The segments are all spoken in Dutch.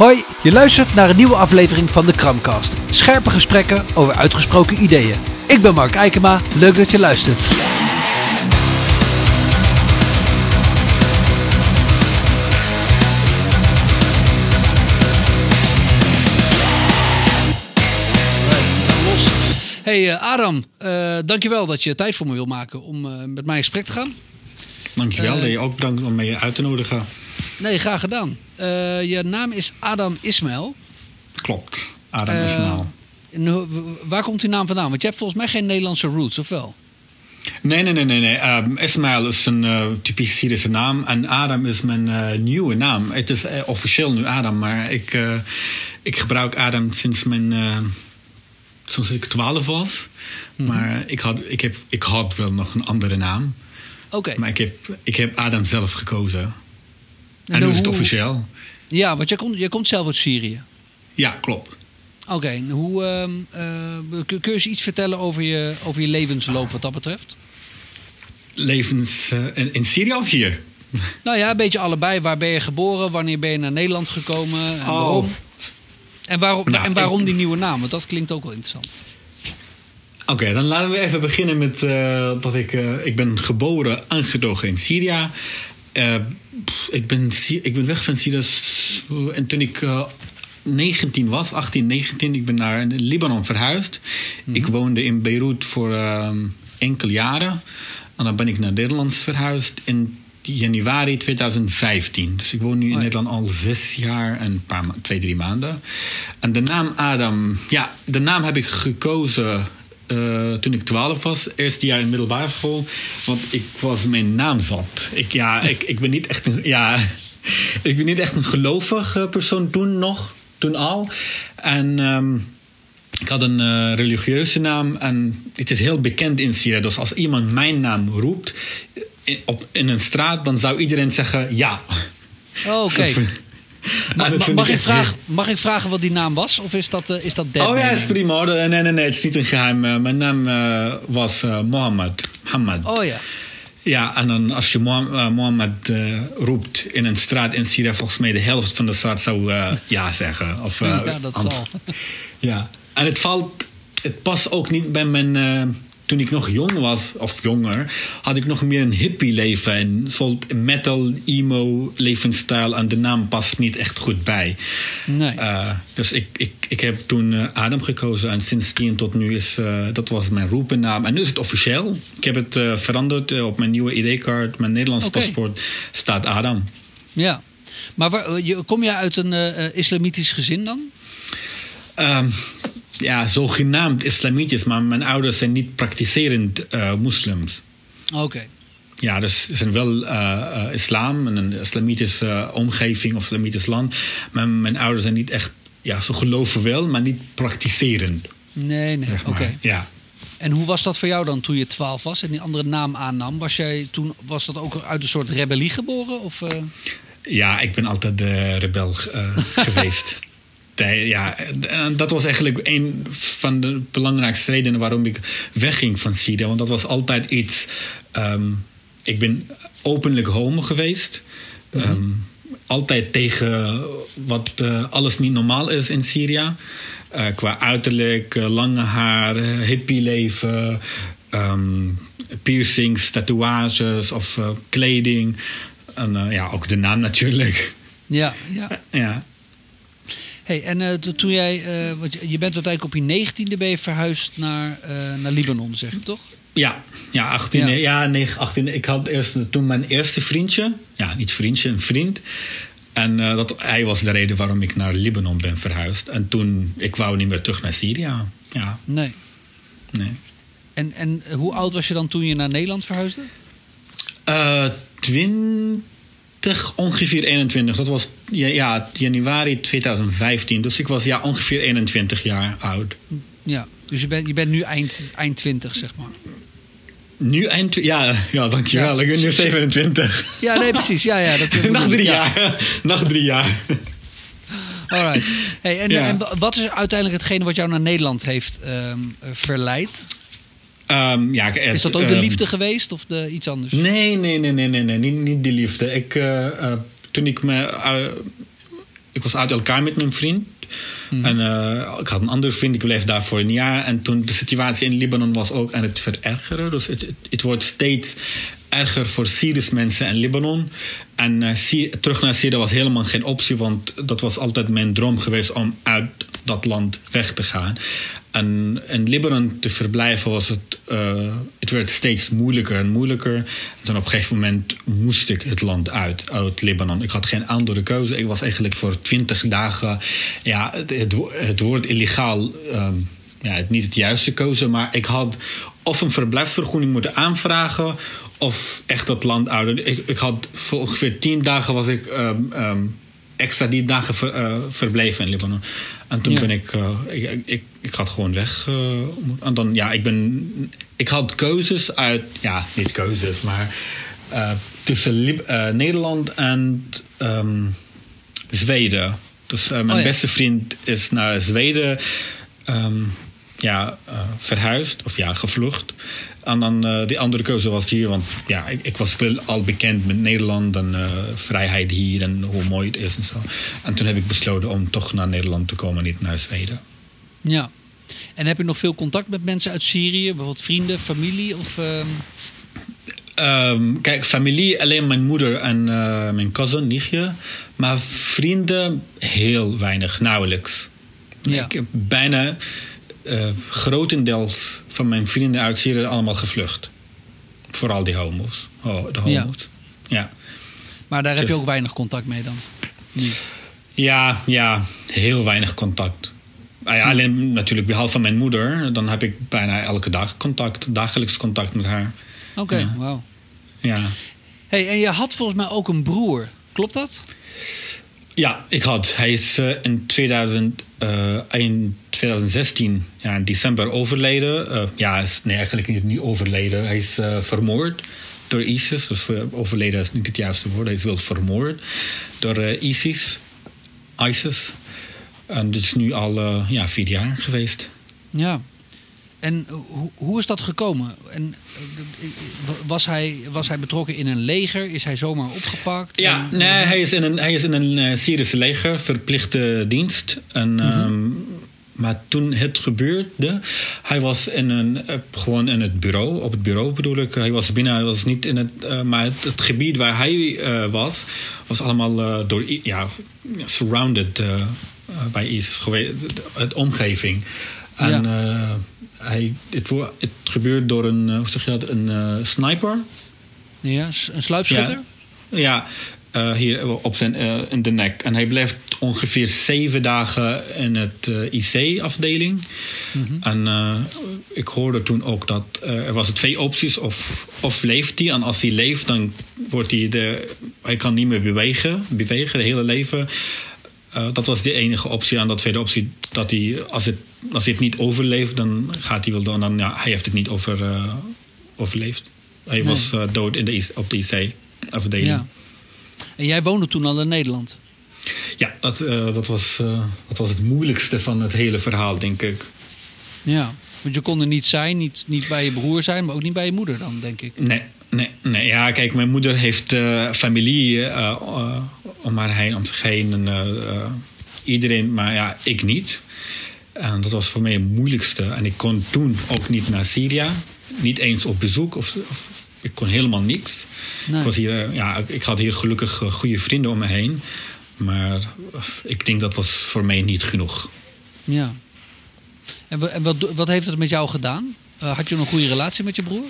Hoi, je luistert naar een nieuwe aflevering van de Kramcast. Scherpe gesprekken over uitgesproken ideeën. Ik ben Mark Eikema, leuk dat je luistert. Hey uh, Adam, uh, dankjewel dat je tijd voor me wil maken om uh, met mij in gesprek te gaan. Dankjewel, uh, dat je ook bedankt om mij uit te nodigen. Nee, graag gedaan. je naam is Adam Ismail. Klopt, Adam Ismail. waar komt die naam vandaan? Want je hebt volgens mij geen Nederlandse roots, of wel? Nee, nee, nee, nee. nee. Um, Ismail is een uh, typisch Syrische naam. En Adam is mijn uh, nieuwe naam. Het is uh, officieel nu Adam, maar ik, ik gebruik Adam sinds mijn sinds ik 12 was. Mm -hmm. Maar ik had, ik, heb, ik had wel nog een andere naam. Oké. Okay. Maar ik heb, ik heb Adam zelf gekozen. En, en nu is het officieel. Ja, want jij komt, jij komt zelf uit Syrië. Ja, klopt. Oké, okay. hoe uh, kun je eens iets vertellen over je, over je levensloop wat dat betreft? Levens uh, in, in Syrië of hier? Nou ja, een beetje allebei. Waar ben je geboren? Wanneer ben je naar Nederland gekomen? En oh. waarom? En waarom, nou, en waarom die nieuwe naam? Want dat klinkt ook wel interessant. Oké, okay, dan laten we even beginnen met uh, dat ik... Ik ben geboren en getogen in Syrië. Uh, ik, ben, ik ben weg van Syrië en toen ik 19 was, 18, 19. Ik ben naar Libanon verhuisd. Mm -hmm. Ik woonde in Beirut voor enkele jaren. En dan ben ik naar Nederland verhuisd in januari 2015. Dus ik woon nu in. Nederland al zes jaar en een paar twee, drie maanden. En de naam Adam, ja, de naam heb ik gekozen uh, toen ik 12 was, eerste jaar in middelbare school. Want ik was mijn naam zat. Ik, ja, ik, ik ben niet echt een, ja, ik ben niet echt een gelovig persoon toen nog, toen al. En um, ik had een uh, religieuze naam en het is heel bekend in Syrië. Dus als iemand mijn naam roept in, op, in een straat, dan zou iedereen zeggen ja. Oh, Oké. Okay. mag, mag, ik vragen, mag ik vragen wat die naam was? Of is dat, uh, is dat Oh ja, is prima. Nee, nee, nee, het is niet een geheim. Uh, mijn naam uh, was Mohammed. Oh ja. Ja, en dan als je Mohammed roept in een straat in Syrië, volgens mij de helft van de straat zou ja zeggen. Of, ja, dat zal. Ja, en het valt, het past ook niet bij mijn toen ik nog jong was, of jonger, had ik nog meer een hippie leven. En soort metal, emo levensstijl. En de naam past niet echt goed bij. Nee. Uh, dus ik, ik, ik heb toen uh, Adam gekozen. En sindsdien tot nu is, uh, dat was mijn roepennaam. En nu is het officieel. Ik heb het veranderd op mijn nieuwe ID-kaart. Mijn Nederlands okay. paspoort staat Adam. Ja. Maar waar, kom jij uit een islamitisch gezin dan? Um, ja, zogenaamd islamitisch, maar mijn ouders zijn niet praktiserend uh, moslims. Oké. Okay. Ja, dus ze zijn wel uh, uh, islam, een islamitische omgeving of islamitisch land. Maar mijn ouders zijn niet echt, ja, ze geloven wel, maar niet praktiserend. Nee, nee, zeg oké. Okay. Ja. En hoe was dat voor jou dan toen je 12 was en die andere naam aannam? Was, jij toen, was dat ook uit een soort rebellie geboren? Of, Ja, ik ben altijd de rebel geweest ja, dat was eigenlijk een van de belangrijkste redenen waarom ik wegging van Syrië. Want dat was altijd iets. Um, ik ben openlijk homo geweest. Mm -hmm. um, altijd tegen wat uh, alles niet normaal is in Syrië. Uh, qua uiterlijk, uh, lange haar, hippie leven, um, piercings, tatoeages of kleding. En ja, ook de naam natuurlijk. Ja, ja. ja. Hey, en uh, toen jij, uh, want je bent uiteindelijk op je negentiende ben je verhuisd naar, uh, naar Libanon, zeg je toch? Ja, ja, 18, ja. ja 9, 18. Ik had eerst toen mijn eerste vriendje, ja, niet vriendje, een vriend. En dat, hij was de reden waarom ik naar Libanon ben verhuisd. En toen, ik wou niet meer terug naar Syrië. Ja. Nee. Nee. En, en hoe oud was je dan toen je naar Nederland verhuisde? Uh, 20 ongeveer 21. Dat was ja, ja, januari 2015. Dus ik was ja, ongeveer 21 jaar oud. Ja, dus je bent, je bent nu eind, eind 20, zeg maar. Nu eind... Ja, ja dankjewel. Ja, ik ben nu 27. Ja, nee, precies. Ja, ja, dat Nog drie ja. jaar. Nog drie jaar. Alright. Hey, en, ja. en wat is uiteindelijk hetgene wat jou naar Nederland heeft um, verleid? Um, ja, is dat ook de liefde um, geweest of de, iets anders? Nee, nee, nee, nee, nee, nee niet, niet die liefde. Ik, uh, uh, toen ik me. Uh, ik was uit elkaar met mijn vriend. En eh, ik had een andere vriend, ik bleef daar voor een jaar. En toen de situatie in Libanon was ook aan het verergeren. Dus het, het, het wordt steeds erger voor Syrische mensen in Libanon. En uh, terug naar Syrië was helemaal geen optie, want dat was altijd mijn droom geweest om uit dat land weg te gaan. En in Libanon te verblijven was het, eh, het werd steeds moeilijker en moeilijker. En dan op een gegeven moment moest ik het land uit, uit Libanon. Ik had geen andere keuze. Ik was eigenlijk voor twintig dagen, ja, het, het, wo- het woord illegaal, ehm, ja, niet het juiste keuze, maar ik had of een verblijfsvergunning moeten aanvragen of echt dat land uit. Ik, ik had voor ongeveer tien dagen was ik ehm, ehm, extra die dagen ver- eh, verbleven in Libanon. En toen Ja. ben ik, eh, ik, ik, ik, ik had gewoon weg. eh, en dan, ja, ik ben, ik had keuzes uit, ja, niet keuzes, maar eh, tussen Nederland en ehm, Zweden. Dus mijn Oh ja. beste vriend is naar Zweden ehm, ja, verhuisd, of ja, gevlucht. En dan eh, die andere keuze was hier, want ja, ik, ik was wel al bekend met Nederland en eh, vrijheid hier en hoe mooi het is en zo. En toen heb ik besloten om toch naar Nederland te komen, niet naar Zweden. Ja. En heb je nog veel contact met mensen uit Syrië? Bijvoorbeeld vrienden, familie? Of, ehm, Ehm, kijk, familie, alleen mijn moeder en eh, mijn cousin, nichtje. Maar vrienden, heel weinig, nauwelijks. Ja. Ik heb bijna eh, grotendeels van mijn vrienden uit Syrië allemaal gevlucht. Vooral die homo's. Oh, de homo's. Ja. Maar daar heb je Dus- ook weinig contact mee dan? Nu. Ja, ja, heel weinig contact. Ah ja, alleen natuurlijk behalve van mijn moeder, dan heb ik bijna elke dag contact, dagelijks contact met haar. Oké, Ja. wauw. Ja. Hey, en je had volgens mij ook een broer. Klopt dat? Ja, ik had. Hij is eh, in, 2000, eh, in 2016, ja, in december overleden. Eh, ja, is, nee, eigenlijk niet, niet overleden. Hij is vermoord door ISIS. Dus overleden is niet het juiste woord. Hij is wel vermoord door ISIS. ISIS. En dit is nu al ja, vier jaar geweest. Ja. En hoe, hoe is dat gekomen? En, eh, was, hij, was hij betrokken in een leger? Is hij zomaar opgepakt? Ja, En- nee, hij is in een, hij is in een eh, Syrische leger, verplichte dienst. En, ehm, maar toen het gebeurde, hij was in een, eh, gewoon in het bureau, op het bureau bedoel ik. Hij was binnen, hij was niet in het, eh, maar het, het gebied waar hij eh, was, was allemaal eh, door, ja, surrounded eh, eh, bij ISIS geweest, het omgeving. En eh, hij, het, het gebeurde door een, eh, hoe zeg je dat, een eh, sniper. Ja, een sluipschutter? Ja, ja hier op zijn, in de nek. En hij blijft ongeveer zeven dagen in het IC-afdeling. En eh, ik hoorde toen ook dat er was twee opties. Of, of leeft hij. En als hij leeft, dan wordt hij de... Hij kan niet meer bewegen, bewegen de hele leven. Eh, dat was de enige optie. En de tweede optie, dat hij, als, het, als hij het niet overleeft, dan gaat hij wel door. En dan, ja, hij heeft het niet over, eh, overleefd. Hij Nee. was eh, dood in de, op de IC-afdeling. Ja. En jij woonde toen al in Nederland? Ja, dat, dat, was, dat was het moeilijkste van het hele verhaal, denk ik. Ja. Want je kon er niet zijn, niet, niet bij je broer zijn, maar ook niet bij je moeder dan, denk ik. Nee, nee, nee. Ja, kijk, mijn moeder heeft eh, familie eh, eh, om haar heen, om zich heen. En, iedereen, maar ja, ik niet. En dat was voor mij het moeilijkste. En ik kon toen ook niet naar Syrië. Niet eens op bezoek. Of, of- ik kon helemaal niks. Nee. Ik, was hier, ja, ik- ik had hier gelukkig goede vrienden om me heen. Maar ik denk dat was voor mij niet genoeg. Ja. En, wa- en wat, wat heeft het met jou gedaan? Had je een goede relatie met je broer?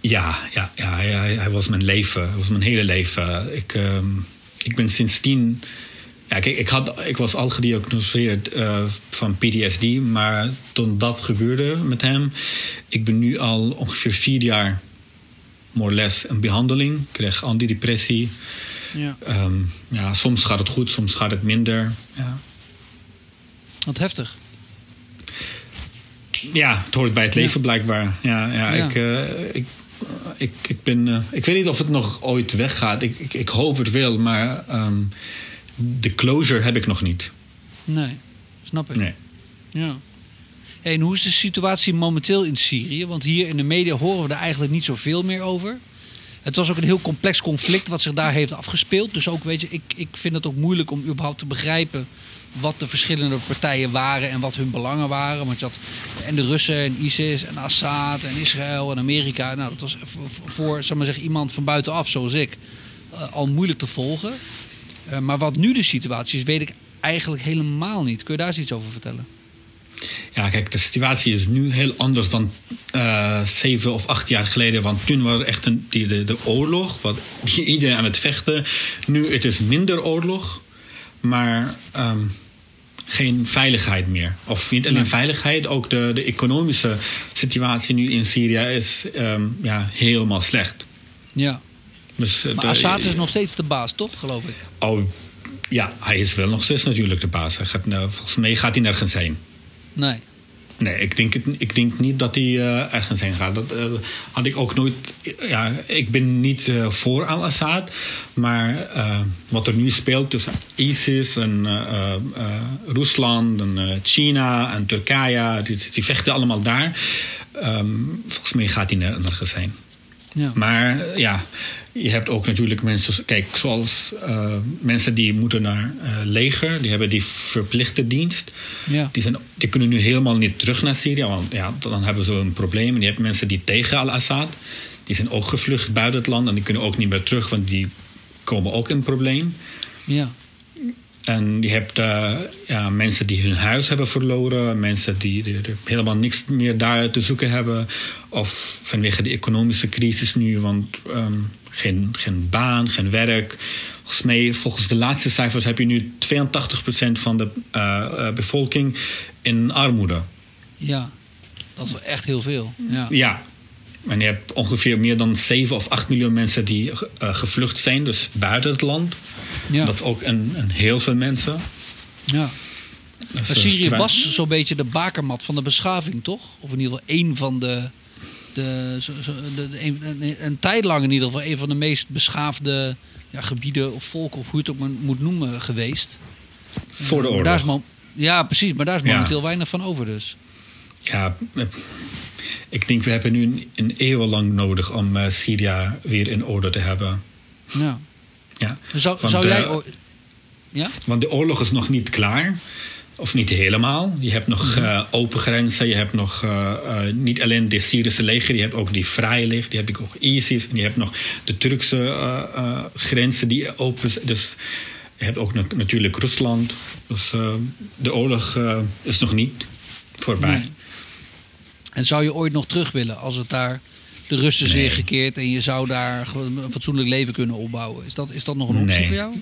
Ja, ja, ja hij, was mijn leven. Hij was mijn hele leven. Ik, ehm, ik ben sindsdien... Ja, kijk, ik, had, ik was al gediagnosticeerd eh, van PTSD. Maar toen dat gebeurde met hem... Ik ben nu al ongeveer vier jaar... more or less in behandeling. Ik kreeg antidepressie. Ja. Ehm, ja, soms gaat het goed, soms gaat het minder. Ja. Wat heftig. Ja, het hoort bij het leven blijkbaar. Ja, ja, Ja. Ik, eh, ik, ik, ik, ben, eh, ik weet niet of het nog ooit weggaat. Ik, ik, ik hoop het wel, maar ehm, de closure heb ik nog niet. Nee, snap ik. Nee. Ja. Hey, en hoe is de situatie momenteel in Syrië? Want hier in de media horen we er eigenlijk niet zoveel meer over. Het was ook een heel complex conflict wat zich daar heeft afgespeeld. Dus ook, weet je, ik, ik vind het ook moeilijk om überhaupt te begrijpen wat de verschillende partijen waren en wat hun belangen waren. Want je had en de Russen en ISIS en Assad en Israël en Amerika. Nou, dat was voor, zal maar zeggen, iemand van buitenaf zoals ik uh, al moeilijk te volgen. Uh, maar wat nu de situatie is, weet ik eigenlijk helemaal niet. Kun je daar eens iets over vertellen? Ja, kijk, de situatie is nu heel anders dan uh, zeven of acht jaar geleden. Want toen was er echt een, die, de, de oorlog, wat iedereen aan het vechten. Nu het is minder oorlog, maar um, geen veiligheid meer. Of niet alleen nee. veiligheid, ook de, de economische situatie nu in Syrië is um, ja, helemaal slecht. Ja. Dus, maar de, Assad is nog steeds de baas, toch, geloof ik? Oh, ja, hij is wel nog steeds natuurlijk de baas. Hij gaat, nou, volgens mij gaat hij nergens heen. Nee. Nee, ik denk, het, ik denk niet dat hij uh, ergens heen gaat. Dat uh, had ik ook nooit. Ja, ik ben niet uh, voor Al-Assad. Maar wat er nu speelt tussen ISIS en Rusland en China en Turkije, die, vechten allemaal daar. Um, volgens mij gaat hij nergens heen. Ja. Maar ja, je hebt ook natuurlijk mensen, kijk, zoals uh, mensen die moeten naar uh, leger, die hebben die verplichte dienst. Ja. Die, zijn, die kunnen nu helemaal niet terug naar Syrië, want ja, dan hebben ze een probleem. En je hebt mensen die tegen al-Assad, die zijn ook gevlucht buiten het land en die kunnen ook niet meer terug, want die komen ook in een probleem. Ja. En je hebt uh, ja, mensen die hun huis hebben verloren, mensen die, die, die, helemaal niks meer daar te zoeken hebben. Of vanwege de economische crisis nu, want um, geen, geen baan, geen werk. Volgens mij, volgens de laatste cijfers, heb je nu 82% van de uh, bevolking in armoede. Ja, dat is echt heel veel. Ja. ja. En je hebt ongeveer meer dan 7 of 8 miljoen mensen die uh, gevlucht zijn, dus buiten het land. Ja. Dat is ook een, een heel veel mensen. Ja. Syrië was zo'n beetje de bakermat van de beschaving, toch? Of in ieder geval één van de. de, de, de een, een, tijd lang in ieder geval een van de meest beschaafde ja, gebieden of volken, of hoe je het ook moet noemen, geweest. Voor de oorlog. Daar is ja, precies, maar daar is momenteel ja. weinig van over dus. Ja, ik denk we hebben nu een, eeuw lang nodig om uh, Syrië weer in orde te hebben. Ja. Ja. Zou, want, zou jij... Uh, ja? Want de oorlog is nog niet klaar. Of niet helemaal. Je hebt nog uh, open grenzen. Je hebt nog niet alleen de Syrische leger. Je hebt ook die vrije leger. Die heb ik ook ISIS. En je hebt nog de Turkse grenzen die open zijn. Dus je hebt ook natuurlijk Rusland. Dus de oorlog is nog niet voorbij. Nee. En zou je ooit nog terug willen als het daar de rust is nee. weer gekeerd en je zou daar een fatsoenlijk leven kunnen opbouwen? Is dat, is dat nog een optie nee. voor jou?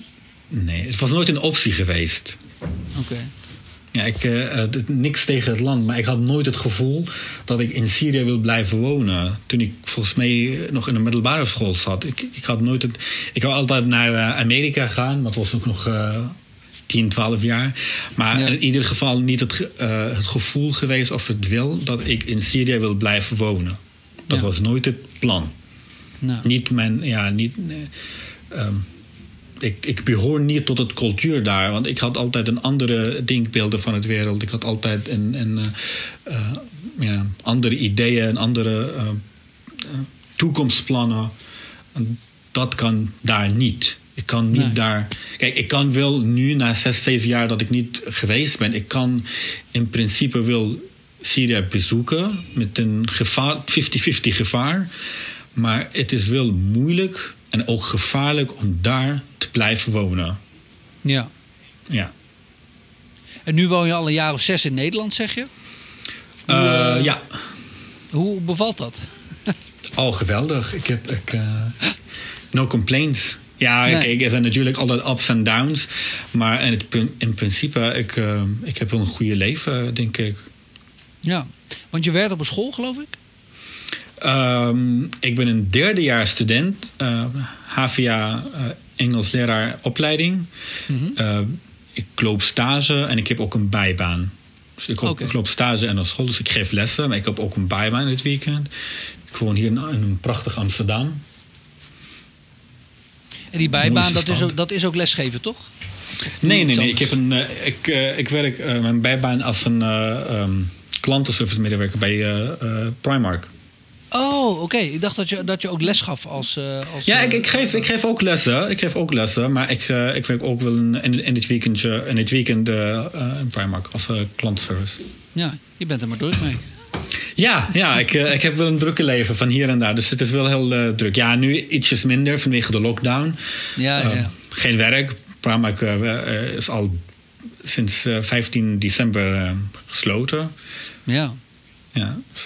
Nee, het was nooit een optie geweest. Oké. Okay. Ja, ik, uh, niks tegen het land, maar ik had nooit het gevoel dat ik in Syrië wil blijven wonen. Toen ik volgens mij nog in de middelbare school zat. Ik, ik had nooit het. Ik wou altijd naar uh, Amerika gaan, maar het was ook nog. Uh, 10, 12 jaar. Maar ja. in ieder geval niet het, uh, het gevoel geweest of het wil dat ik in Syrië wil blijven wonen. Dat ja. was nooit het plan. Nou. Niet mijn, ja, niet. Uh, um, ik, ik behoor niet tot het cultuur daar, want ik had altijd een andere denkbeelden van het wereld. Ik had altijd een, een, uh, uh, ja, andere ideeën en andere uh, toekomstplannen. En dat kan daar niet. Ik kan niet nee. daar. Kijk, ik kan wel nu, na zes, zeven jaar dat ik niet geweest ben, ik kan in principe wel Syrië bezoeken met een gevaar, 50-50 gevaar. Maar het is wel moeilijk en ook gevaarlijk om daar te blijven wonen. Ja. Ja. En nu woon je al een jaar of zes in Nederland, zeg je? Hoe, uh, uh, ja. Hoe bevalt dat? Oh, geweldig. Ik heb. Ik, uh, no complaints. Ja, nee. kijk, er zijn natuurlijk altijd ups en downs. Maar in, het, in principe, ik, ik heb een goede leven, denk ik. Ja, want je werkt op een school, geloof ik? Um, ik ben een derdejaars student. Uh, HVA uh, Engels leraar opleiding. Mm -hmm. uh, ik loop stage en ik heb ook een bijbaan. Dus ik, loop, okay. ik loop stage en op school, dus ik geef lessen. Maar ik heb ook een bijbaan dit weekend. Ik woon hier in een prachtig Amsterdam. En die bijbaan, dat is, ook, dat is ook lesgeven, toch? Nee, nee, nee. Ik, heb een, ik, ik werk mijn bijbaan als een um, klantenservice medewerker bij Primark. Oh, oké. Ik dacht dat je, dat je ook les gaf als... eh, als Ja, ik, eh, ik, geef, ik geef ook lessen. Ik geef ook lessen. Maar ik, eh, ik werk ook wel in, in, in het weekend, in het weekend eh, eh, in Primark als eh, klantenservice. Ja, je bent er maar druk mee. Ja, ja ik, eh, ik heb wel een drukke leven van hier en daar. Dus het is wel heel eh, druk. Ja, nu ietsjes minder vanwege de lockdown. Ja, ja, Eh, geen werk. Primark eh, eh, is al sinds eh, 15 december eh, gesloten. ja. Ja. eh,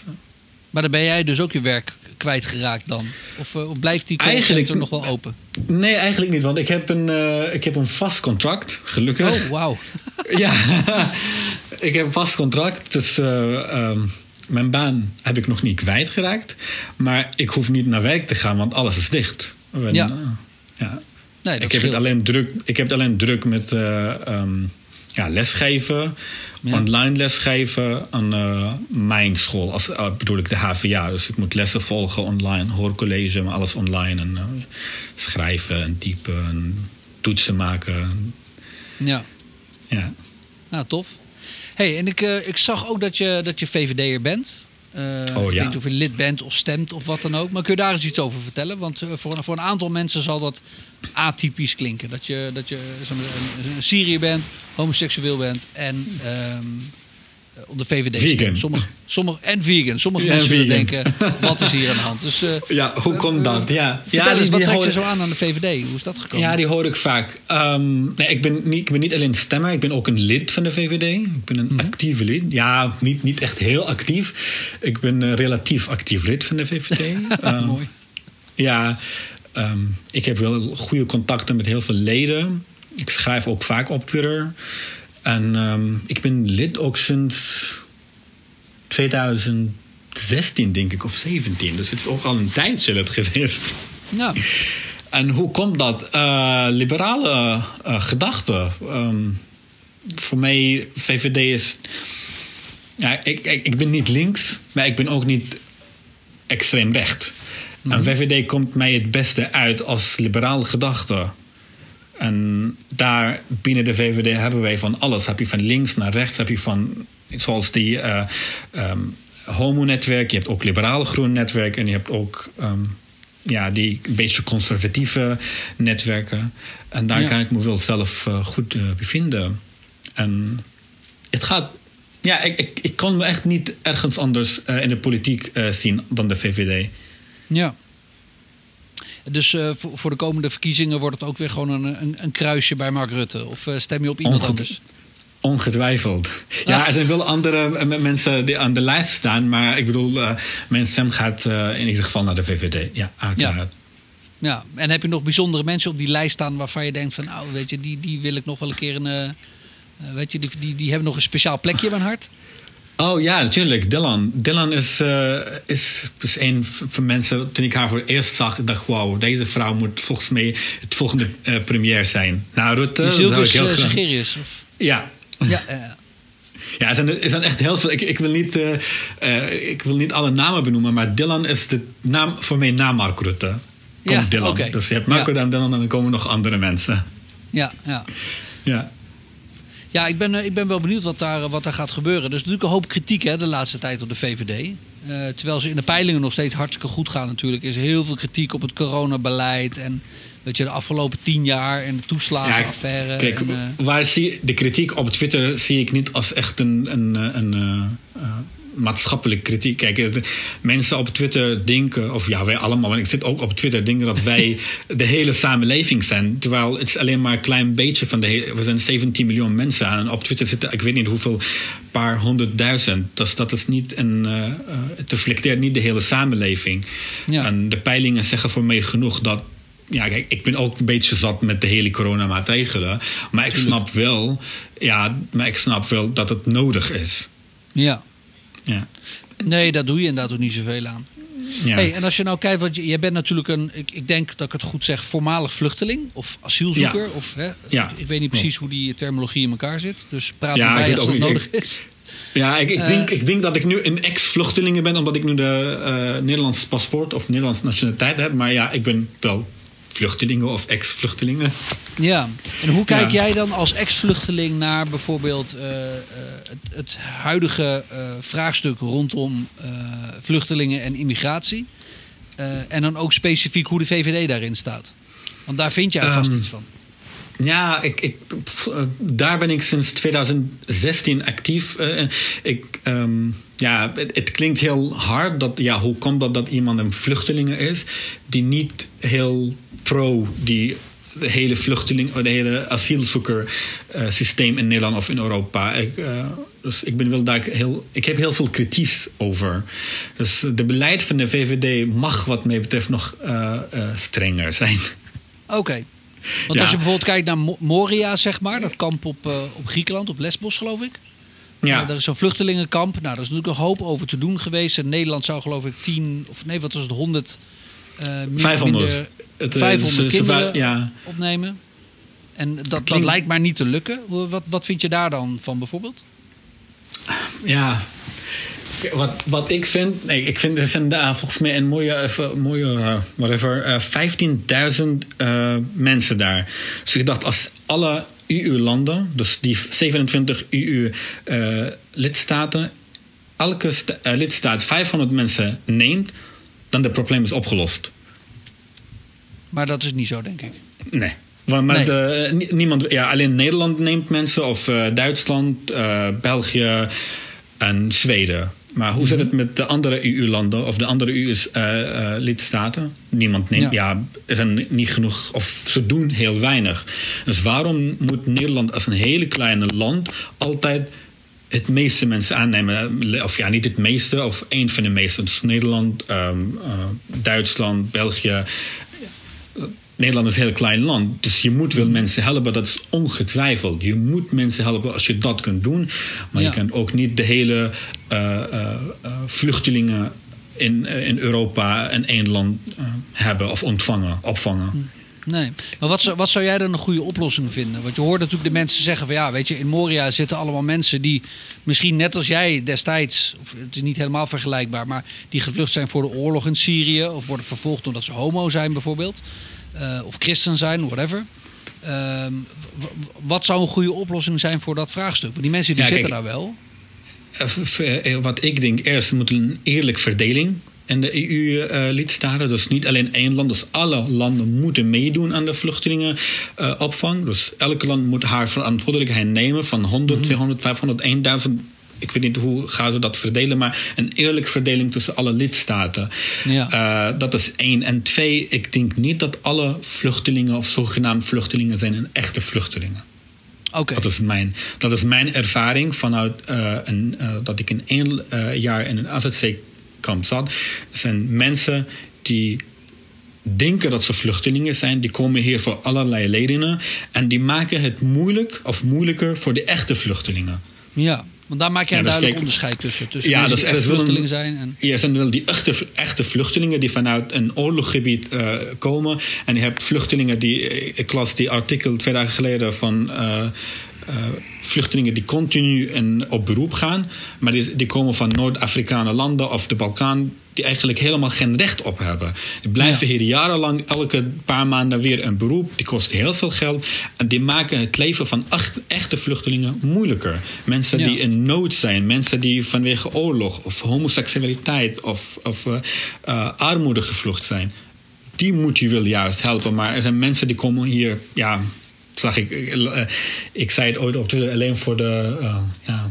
Maar dan ben jij dus ook je werk kwijtgeraakt dan? Of, eh, of blijft die callcenter nog wel open? Nee, eigenlijk niet. Want ik heb een, eh, ik heb een vast contract, gelukkig. Oh, wauw. Ja, ik heb een vast contract. Dus eh, ehm, mijn baan heb ik nog niet kwijtgeraakt. Maar ik hoef niet naar werk te gaan, want alles is dicht. En, Ja. eh, ja. Nee, dat ik, heb het alleen druk, ik heb het alleen druk met eh, ehm, ja, lesgeven, Ja. online lesgeven aan eh, mijn school. Als, eh, bedoel ik de HVA. Dus ik moet lessen volgen online, hoorcollege, maar alles online. En eh, schrijven en typen en toetsen maken. Ja, Ja. nou tof. hey, en ik, ik zag ook dat je, dat je VVD'er bent. Eh, ik weet niet of je lid bent of stemt of wat dan ook. Maar kun je daar eens iets over vertellen? Want eh, voor, een- voor een aantal mensen zal dat atypisch klinken. Dat je, dat je een, een Syriër bent, homoseksueel bent en ehm, op de VVD stemt. Sommige, sommige, en vegan. Sommige Ja, mensen vegan. denken, wat is hier aan de hand? Dus, eh, Ja, hoe komt dat? Ja, Vertel ja, eens, die- wat die trekt je zo aan aan de VVD? Hoe is dat gekomen? Ja, die hoor ik vaak. Ehm, nee, ik, ben niet, ik ben niet alleen stemmer, ik ben ook een lid van de VVD. Ik ben een Mhm. actieve lid. Ja, niet, niet echt heel actief. Ik ben een relatief actief lid van de VVD. Ehm, Mooi. Ja, ehm, ik heb wel goede contacten met heel veel leden. Ik schrijf ook vaak op Twitter. En ehm, ik ben lid ook sinds 2016, denk ik, of 17. Dus het is ook al een tijdje geweest. Ja, En hoe komt dat? Eh, liberale eh, gedachten. Ehm, voor mij, VVD is. Ja, ik, ik, ik ben niet links, maar ik ben ook niet extreem recht. En VVD komt mij het beste uit als liberale gedachte. En daar binnen de VVD hebben wij van alles. Heb je van links naar rechts, heb je van zoals die ehm, homo-netwerk, je hebt ook liberaal groen netwerk en je hebt ook ehm, ja, die beetje conservatieve netwerken. En daar Ja. kan ik me wel zelf eh, goed eh, bevinden. En het gaat. Ja, ik, ik, ik kon me echt niet ergens anders in de politiek zien dan de VVD. ja. Dus eh, voor, voor de komende verkiezingen wordt het ook weer gewoon een, een, een kruisje bij Mark Rutte? Of eh, stem je op iemand anders? Ongetwijfeld. Ja, er zijn wel andere eh, mensen die aan de lijst staan. Maar ik bedoel, mijn stem gaat in ieder geval naar de VVD. Ja, uiteraard. Ja, en heb je nog bijzondere mensen op die lijst staan waarvan je denkt van, nou, weet je, die, die wil ik nog wel een keer een, weet je, die, die, die hebben nog een speciaal plekje in mijn hart. Oh ja, natuurlijk. Dylan. Dylan is, eh, is, is een van mensen. Toen ik haar voor het eerst zag, ik dacht wauw, deze vrouw moet volgens mij het volgende eh premier zijn. Na Rutte. Zou ik Silgus heel uh. Of, Ja. ja, eh, Ja, er zijn, er zijn echt heel veel. Ik, ik, wil niet, eh, eh, ik wil niet alle namen benoemen, maar Dylan is de naam voor mij na Mark Rutte. Komt Ja, Dylan. oké. Dus je hebt Marco Ja. dan Dylan en dan komen nog andere mensen. ja, ja. Ja. Ja, ik ben, eh, ik ben wel benieuwd wat daar, wat daar gaat gebeuren. Er is natuurlijk een hoop kritiek hè, de laatste tijd op de VVD. Eh, terwijl ze in de peilingen nog steeds hartstikke goed gaan natuurlijk. is er heel veel kritiek op het coronabeleid. En weet je, de afgelopen tien jaar en de toeslagenaffaire. Kijk, en, eh, waar zie, de kritiek op Twitter zie ik niet als echt een, een, eh, een, eh, eh, maatschappelijke kritiek. Kijk, mensen op Twitter denken, of ja, wij allemaal, want ik zit ook op Twitter, denken dat wij de hele samenleving zijn. Terwijl het is alleen maar een klein beetje van de hele. We zijn 17 miljoen mensen en op Twitter zitten, ik weet niet hoeveel, paar honderdduizend. Dus dat is niet een. eh, eh, het reflecteert niet de hele samenleving. Ja. En de peilingen zeggen voor mij genoeg dat ja, kijk, ik ben ook een beetje zat met de hele coronamaatregelen. Maar ik snap wel, ja, maar ik snap wel dat het nodig is. ja. Ja. Nee, daar doe je inderdaad ook niet zoveel aan. Ja. Hey, en als je nou kijkt, want je- jij bent natuurlijk een, ik, ik denk dat ik het goed zeg, voormalig vluchteling of asielzoeker. Ja. Of, hè, Ja. Ik weet niet precies hoe die terminologie in elkaar zit. Dus praat Ja, als dat niet. nodig is. Ja, ik, ik, Eh. denk, ik denk dat ik nu een ex-vluchteling ben, omdat ik nu de eh Nederlands paspoort of Nederlands nationaliteit heb. Maar ja, ik ben wel vluchtelingen of ex-vluchtelingen. Ja, en hoe kijk Ja. jij dan als ex-vluchteling naar bijvoorbeeld eh, eh, het, het huidige eh, vraagstuk rondom vluchtelingen en immigratie? En dan ook specifiek hoe de VVD daarin staat. Want daar vind jij vast Ehm, iets van. Ja, ik, ik, daar ben ik sinds 2016 actief. Ik, ehm, ja, het, het klinkt heel hard. Dat, ja, hoe komt dat dat iemand een vluchteling is die niet heel pro die de hele vluchteling, de hele asielzoeker eh, systeem in Nederland of in Europa. Ik, eh, dus ik ben wel daar heel, ik heb heel veel kritiek over. Dus de beleid van de VVD mag wat mij betreft nog eh, strenger zijn. Oké. Want Ja. als je bijvoorbeeld kijkt naar Mo- Moria, zeg maar, dat kamp op, op Griekenland, op Lesbos geloof ik. Ja. Er is zo'n vluchtelingenkamp. Nou, daar is natuurlijk een hoop over te doen geweest. En Nederland zou geloof ik 10, of nee, wat was het, 100... eh, meer of 500. minder Het, eh, 500 ze- ze- kinderen ja. opnemen. En dat, dat lijkt maar niet te lukken. Wat, wat vind je daar dan van bijvoorbeeld? Ja. Wat, wat ik vind, nee, ik vind er zijn daar volgens mij in Moria, even, Moria eh, whatever, eh, 15.000 eh, mensen daar. Dus ik dacht, als alle EU-landen, dus die 27 EU-lidstaten, elke sta- eh, lidstaat 500 mensen neemt, dan het probleem is opgelost. Maar dat is niet zo, denk ik. Nee. Want maar Nee. de- nie- niemand, ja, alleen Nederland neemt mensen, of eh, Duitsland, eh, België en Zweden. Maar hoe zit het Mhm. met de andere EU-landen of de andere EU-lidstaten? Niemand neemt, Ja. ja. er zijn niet genoeg, of ze doen heel weinig. Dus waarom moet Nederland als een hele kleine land altijd het meeste mensen aannemen? Of ja, niet het meeste, of één van de meeste. Dus Nederland, ehm, eh, Duitsland, België. Nederland is een heel klein land, dus je moet wel mensen helpen, dat is ongetwijfeld. Je moet mensen helpen als je dat kunt doen, maar Ja. je kunt ook niet de hele eh, eh, eh, vluchtelingen in, in Europa in één land hebben of ontvangen, opvangen. Nee. Maar wat zou, wat zou jij dan een goede oplossing vinden? Want je hoort natuurlijk de mensen zeggen van ja, weet je, in Moria zitten allemaal mensen die misschien net als jij destijds, of het is niet helemaal vergelijkbaar, maar die gevlucht zijn voor de oorlog in Syrië of worden vervolgd omdat ze homo zijn bijvoorbeeld, eh, of christen zijn, whatever. Ehm, wat zou een goede oplossing zijn voor dat vraagstuk? Want die mensen die Ja, zitten kijk, daar wel. Eh, eh, Wat ik denk, eerst moet een eerlijke verdeling in de EU-lidstaten. Dus niet alleen één land, dus alle landen moeten meedoen aan de vluchtelingenopvang. dus elk land moet haar verantwoordelijkheid nemen van 100, 200, 500, 1000. Ik weet niet hoe gaan ze dat verdelen, maar een eerlijke verdeling tussen alle lidstaten. Ja. Eh, dat is één. En twee, ik denk niet dat alle vluchtelingen of zogenaamde vluchtelingen zijn een echte vluchtelingen. Oké. Dat is mijn, dat is mijn ervaring vanuit eh, een, eh, dat ik in één jaar in een AZC-kamp zat. Er zijn mensen die denken dat ze vluchtelingen zijn. Die komen hier voor allerlei redenen. En die maken het moeilijk of moeilijker voor de echte vluchtelingen. Ja, want daar maak jij een dus duidelijk kijk- onderscheid tussen. Tussen Ja, mensen dus die echt is wel een- vluchteling zijn en... Ja, er zijn wel die echte, echte vluchtelingen die vanuit een oorlogsgebied eh, komen. En je hebt vluchtelingen die, eh, ik las die artikel twee dagen geleden van eh, vluchtelingen die continu in, op beroep gaan. Maar die, die komen van Noord-Afrikaanse landen of de Balkaan. Die eigenlijk helemaal geen recht op hebben. Die blijven Ja. hier jarenlang elke paar maanden weer een beroep. Die kosten heel veel geld. En die maken het leven van echt, echte vluchtelingen moeilijker. Mensen Ja. die in nood zijn. Mensen die vanwege oorlog of homoseksualiteit of, of eh, eh, armoede gevlucht zijn. Die moet je wel juist helpen. Maar er zijn mensen die komen hier, ja, zag ik, eh, ik zei het ooit op Twitter, alleen voor de eh, ja,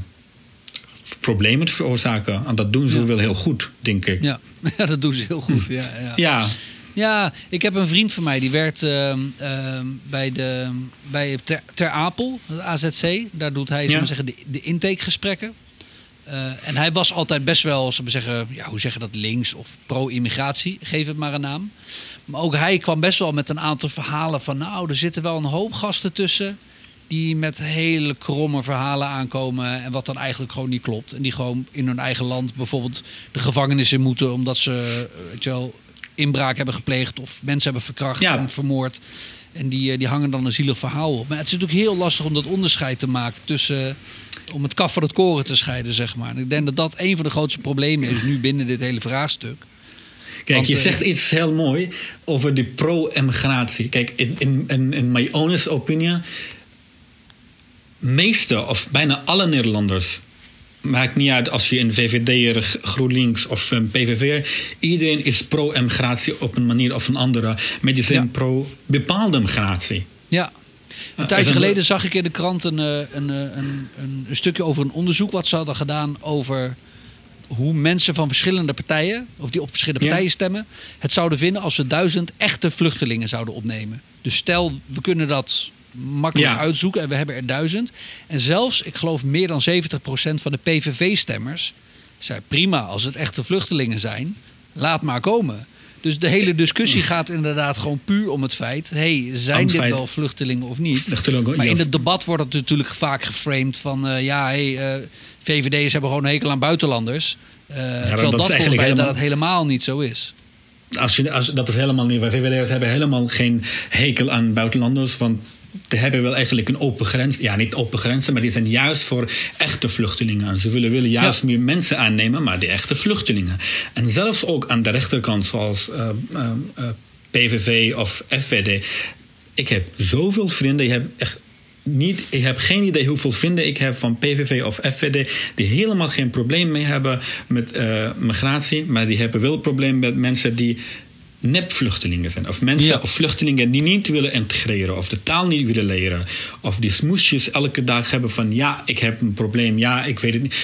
problemen te veroorzaken. En dat doen ze Ja. wel heel goed, denk ik. Ja. ja, dat doen ze heel goed. Ja, ja. Ja, Ja, ik heb een vriend van mij die werkt ehm, ehm, bij, de, bij Ter, Ter Apel, de AZC. Daar doet hij Ja. zeggen, de, de intakegesprekken. Eh, en hij was altijd best wel, zullen we zeggen, ja, hoe zeg je dat, links of pro-immigratie, geef het maar een naam. Maar ook hij kwam best wel met een aantal verhalen van, nou, er zitten wel een hoop gasten tussen die met hele kromme verhalen aankomen en wat dan eigenlijk gewoon niet klopt. En die gewoon in hun eigen land bijvoorbeeld de gevangenis in moeten omdat ze, eh, weet je wel, inbraak hebben gepleegd of mensen hebben verkracht Ja. en vermoord. En die, eh, die hangen dan een zielig verhaal op. Maar het is natuurlijk heel lastig om dat onderscheid te maken tussen. om het kaf van het koren te scheiden, zeg maar. En ik denk dat dat een van de grootste problemen is nu binnen dit hele vraagstuk. Kijk, Want, je eh, zegt iets heel mooi over die pro-emigratie. Kijk, in, in, in, in my honest opinion, meeste of bijna alle Nederlanders, maakt niet uit als je een VVD'er, GroenLinks of een PVV'er, iedereen is pro-emigratie op een manier of een andere. Maar die zijn Ja. pro-bepaalde migratie. Ja. Een tijdje geleden zag ik in de krant een, eh, een, eh, een, een, een stukje over een onderzoek wat ze hadden gedaan over hoe mensen van verschillende partijen, of die op verschillende Ja. partijen stemmen, het zouden vinden als we duizend echte vluchtelingen zouden opnemen. Dus stel, we kunnen dat makkelijk Ja. uitzoeken en we hebben er duizend. En zelfs, ik geloof meer dan 70% van de PVV-stemmers zei prima als het echte vluchtelingen zijn, laat maar komen. Dus de hele discussie gaat inderdaad gewoon puur om het feit: hey, zijn dit wel vluchtelingen of niet? Vluchtelingen, maar in het debat wordt het natuurlijk vaak geframed van eh, ja, hey, eh, VVD'ers hebben gewoon een hekel aan buitenlanders. Eh terwijl dat dat volgens eigenlijk mij dat helemaal- het helemaal niet zo is. Als je, als, dat is helemaal niet. Wij VVD'ers hebben helemaal geen hekel aan buitenlanders. Want die hebben wel eigenlijk een open grens. Ja, niet open grenzen, maar die zijn juist voor echte vluchtelingen. En ze willen, willen juist Ja. meer mensen aannemen, maar die echte vluchtelingen. En zelfs ook aan de rechterkant, zoals eh, eh, eh, PVV of FVD. Ik heb zoveel vrienden. Je hebt echt niet, ik heb geen idee hoeveel vrienden ik heb van PVV of FVD die helemaal geen probleem mee hebben met migratie, maar die hebben wel probleem met mensen die nepvluchtelingen zijn. Of mensen Ja. of vluchtelingen die niet willen integreren of de taal niet willen leren. Of die smoesjes elke dag hebben van ja, ik heb een probleem, ja, ik weet het niet.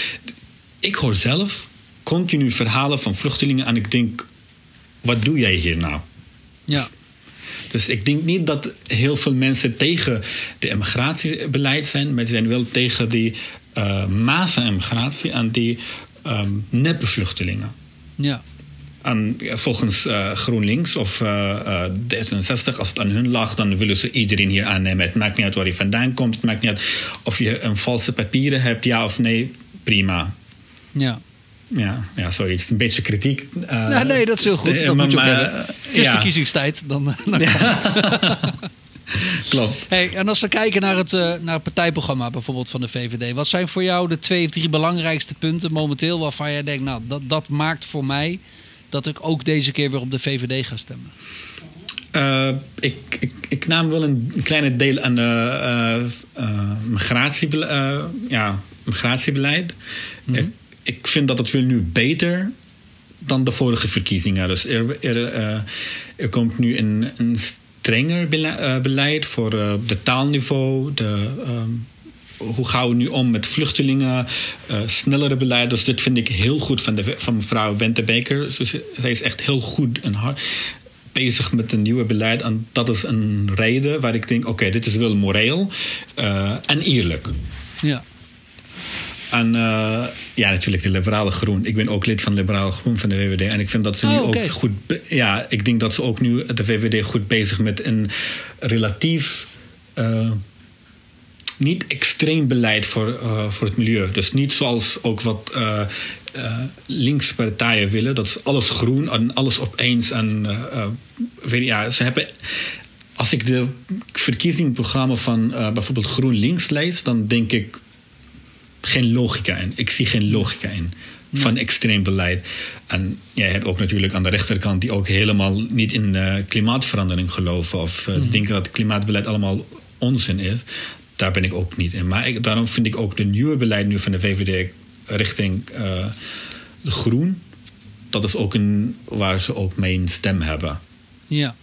Ik hoor zelf continu verhalen van vluchtelingen en ik denk, wat doe jij hier nou? Ja. Dus ik denk niet dat heel veel mensen tegen de immigratiebeleid zijn, maar ze zijn wel tegen die uh, massa-immigratie en die um, neppe vluchtelingen. Ja. Volgens uh, GroenLinks of uh, D66, als het aan hun lag, dan willen ze iedereen hier aannemen. Het maakt niet uit waar je vandaan komt, het maakt niet uit of je een valse papieren hebt, ja of nee, prima. Ja. Ja, ja, sorry, het is een beetje kritiek. Uh, nou, nee, dat is heel goed. Dat moet je ook hebben. Het is ja. verkiezingstijd. Dan, dan ja. Klopt. Hey, en als we kijken naar het, uh, naar het partijprogramma bijvoorbeeld van de VVD. Wat zijn voor jou de twee of drie belangrijkste punten momenteel waarvan jij denkt... nou, dat, dat maakt voor mij dat ik ook deze keer weer op de VVD ga stemmen? Uh, ik, ik, ik, nam wel een kleine deel aan de migratie, ja, migratiebeleid. Mhm. Ik, ik, vind dat het wil nu beter dan de vorige verkiezingen. Dus er, er, er komt nu een, een strenger beleid voor de taalniveau, de, um, hoe gaan we nu om met vluchtelingen, uh, snellere beleid. Dus dit vind ik heel goed van, de, van mevrouw Bente Beker. Dus zij is echt heel goed en hard bezig met een nieuwe beleid. En dat is een reden waar ik denk, oké, okay, dit is wel moreel uh, en eerlijk. Ja. En uh, ja, natuurlijk de liberale groen. Ik ben ook lid van liberale groen van de VVD. En ik vind dat ze nu oh, okay. ook goed... Ja, ik denk dat ze ook nu, de VVD, goed bezig met een relatief... Uh, niet extreem beleid voor, uh, voor het milieu. Dus niet zoals ook wat uh, uh, linkse partijen willen. Dat is alles groen en alles opeens. En weet, ja, ze hebben. Als ik de verkiezingsprogramma van bijvoorbeeld GroenLinks lees, dan denk ik geen logica in. Ik zie geen logica in van extreem beleid. En jij hebt ook natuurlijk aan de rechterkant die ook helemaal niet in klimaatverandering geloven of mm. denken dat klimaatbeleid allemaal onzin is daar ben ik ook niet in. Maar ik, daarom vind ik ook de nieuwe beleid nu van de VVD richting uh, de groen. Dat is ook een waar ze ook mijn stem hebben. Ja.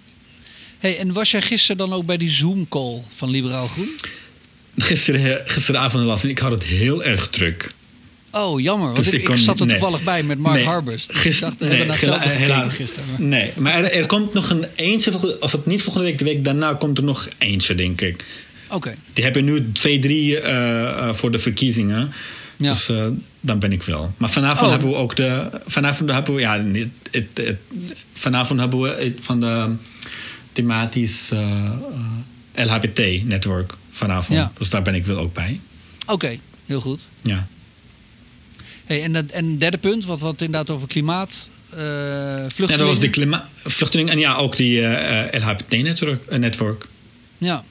Hey, en was jij gisteren dan ook bij die Zoom-call van Liberaal Groen? Gisteren, gisteravond las en ik had het heel erg druk. Oh, jammer. Want dus ik, ik, ik zat er nee. toevallig bij met Mark nee. Harbers. Dus Gister, ik dacht, we nee, hebben hetzelfde gekeken gisteren. Maar. Nee, maar er, er, komt nog een eentje, of het niet volgende week, de week daarna komt er nog eentje, denk ik. Oké. Okay. Die hebben nu twee, drie uh, uh, voor de verkiezingen. Ja. Dus uh, dan ben ik wel. Maar vanavond oh. hebben we ook de. Vanavond hebben we. Ja, het, het, het, vanavond hebben we van de thematisch LHBT-netwerk vanavond. Ja. Dus daar ben ik wel ook bij. Oké, okay, heel goed. Ja. Hey, en, en een derde punt, wat, wat inderdaad over klimaat. Uh, vluchtelingen. Ja, dat was de klima- vluchtelingen en ja, ook die LHBT-netwerk. Ja.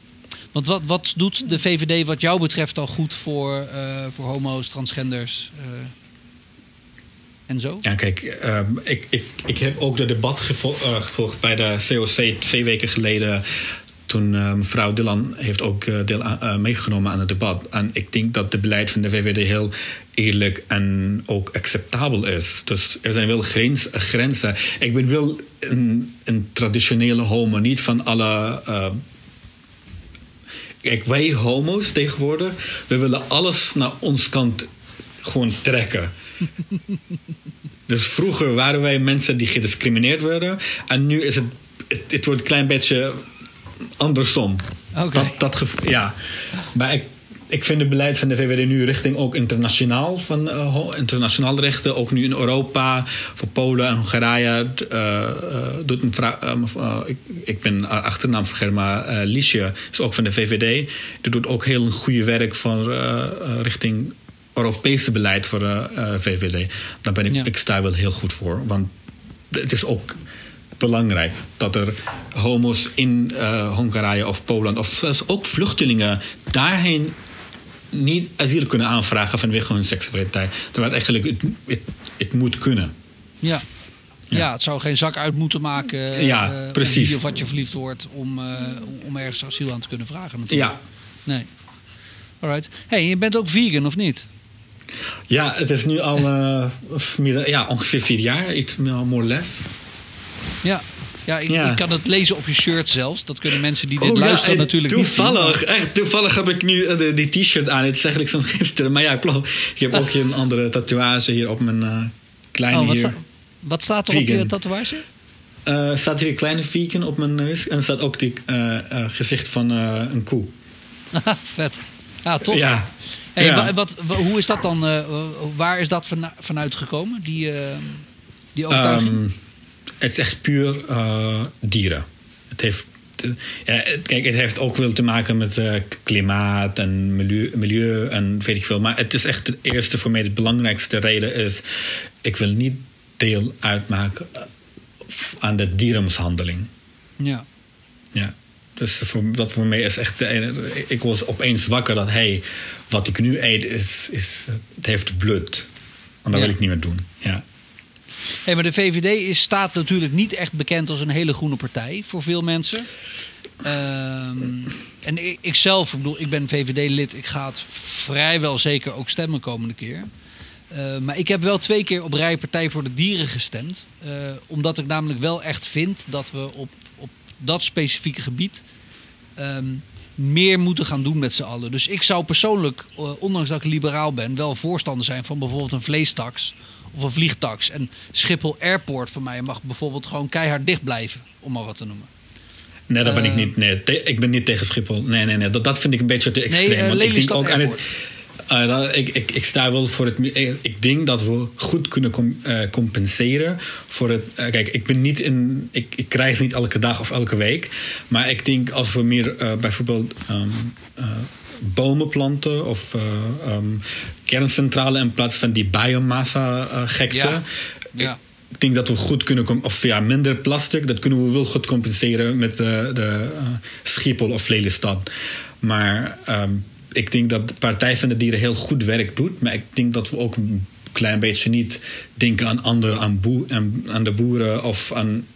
Want wat, wat doet de VVD wat jou betreft al goed voor, uh, voor homo's, transgenders uh, en zo? Ja, kijk, ehm, ik, ik, ik heb ook de debat eh, gevolgd bij de COC twee weken geleden. Toen eh, mevrouw Dillan heeft ook eh, deel eh, meegenomen aan het debat. En ik denk dat het beleid van de VVD heel eerlijk en ook acceptabel is. Dus er zijn wel grens, grenzen. Ik ben wel een, een traditionele homo, niet van alle. Kijk, wij homo's tegenwoordig, we willen alles naar ons kant gewoon trekken. dus vroeger waren wij mensen die gediscrimineerd werden. En nu is het, het, het wordt een klein beetje andersom. Oké. Dat, dat ja. Maar ik, ik vind het beleid van de VVD nu richting ook internationaal, van, eh, internationaal rechten. Ook nu in Europa, voor Polen en Hongarije. eh, eh, doet een ik, ik ben haar achternaam vergeten, maar eh Liesje is ook van de VVD. Die doet ook heel goede werk van, richting Europese beleid voor de VVD. Daar ben ik, Ja. ik sta wel heel goed voor. Want het is ook belangrijk dat er homo's in Hongarije of Polen of zelfs ook vluchtelingen daarheen niet asiel kunnen aanvragen vanwege hun seksualiteit. Terwijl het eigenlijk het, het, het moet kunnen. Ja. Ja. Ja. het zou geen zak uit moeten maken. Ja, eh, precies. Of wat je verliefd wordt om, eh, om ergens asiel aan te kunnen vragen. Natuurlijk. Ja, Nee. Alright. hey, je bent ook vegan, of niet? ja het is nu al eh, ja, ongeveer vier jaar, iets meer more or less. Ja. Ja ik, Ja. ik kan het lezen op je shirt zelfs. Dat kunnen mensen die dit Oh, luisteren en natuurlijk niet zien. toevallig, echt toevallig heb ik nu eh, de- die t-shirt aan. Het is eigenlijk zo'n gisteren. Maar ja, klopt. Ik heb ook hier een andere tatoeage hier op mijn eh, kleine Oh, wat, sta- wat staat er op je tatoeage? Eh, staat hier een kleine vegan op mijn neus. En er staat ook die gezicht van een koe. Vet. Ja, tof. Ja. Hey, Ja. wat, wa- hoe is dat dan? waar is dat vanuit gekomen? Die, die overtuiging? Ehm, het is echt puur eh, dieren. Het heeft, ja, kijk, het heeft ook wel te maken met eh, klimaat en milieu, milieu en weet ik veel. Maar het is echt de eerste voor mij de belangrijkste reden is... ik wil niet deel uitmaken eh, aan de dierenmishandeling. ja. Ja. Dus voor, dat voor mij is echt... Ik was opeens wakker dat... hey, wat ik nu eet is... is het heeft bloed. En dat Ja. wil ik niet meer doen. Ja. Hey, maar de VVD is, staat natuurlijk niet echt bekend als een hele groene partij voor veel mensen. Ehm, en ik, ik zelf, ik bedoel, ik ben VVD-lid. Ik ga het vrijwel zeker ook stemmen komende keer. Eh, maar ik heb wel twee keer op rij Partij voor de Dieren gestemd. Eh, omdat ik namelijk wel echt vind dat we op, op dat specifieke gebied ehm, meer moeten gaan doen met z'n allen. Dus ik zou persoonlijk, eh, ondanks dat ik liberaal ben, wel voorstander zijn van bijvoorbeeld een vleestaks of een vliegtaks. En Schiphol Airport voor mij mag bijvoorbeeld gewoon keihard dicht blijven, om maar wat te noemen. Nee, dat ben ik Eh, niet. Nee, te- ik ben niet tegen Schiphol. Nee, nee, nee. Dat, dat vind ik een beetje te extreem. eh, want ik denk ook aan het. Eh, ik, ik, ik sta wel voor het. Ik, denk dat we goed kunnen com- compenseren voor het. kijk, ik ben niet in. Ik, ik krijg het niet elke dag of elke week. Maar ik denk als we meer bijvoorbeeld. ehm, eh, bomen planten of ehm, kerncentrale in plaats van die biomassa-gekte. Ja. Ja. Ik denk dat we goed kunnen, of ja, minder plastic, dat kunnen we wel goed compenseren met de, de eh, Schiphol of Lelystad. Maar ehm, ik denk dat de Partij van de Dieren heel goed werk doet. Maar ik denk dat we ook een klein beetje niet denken aan anderen, aan, aan de boeren of aan.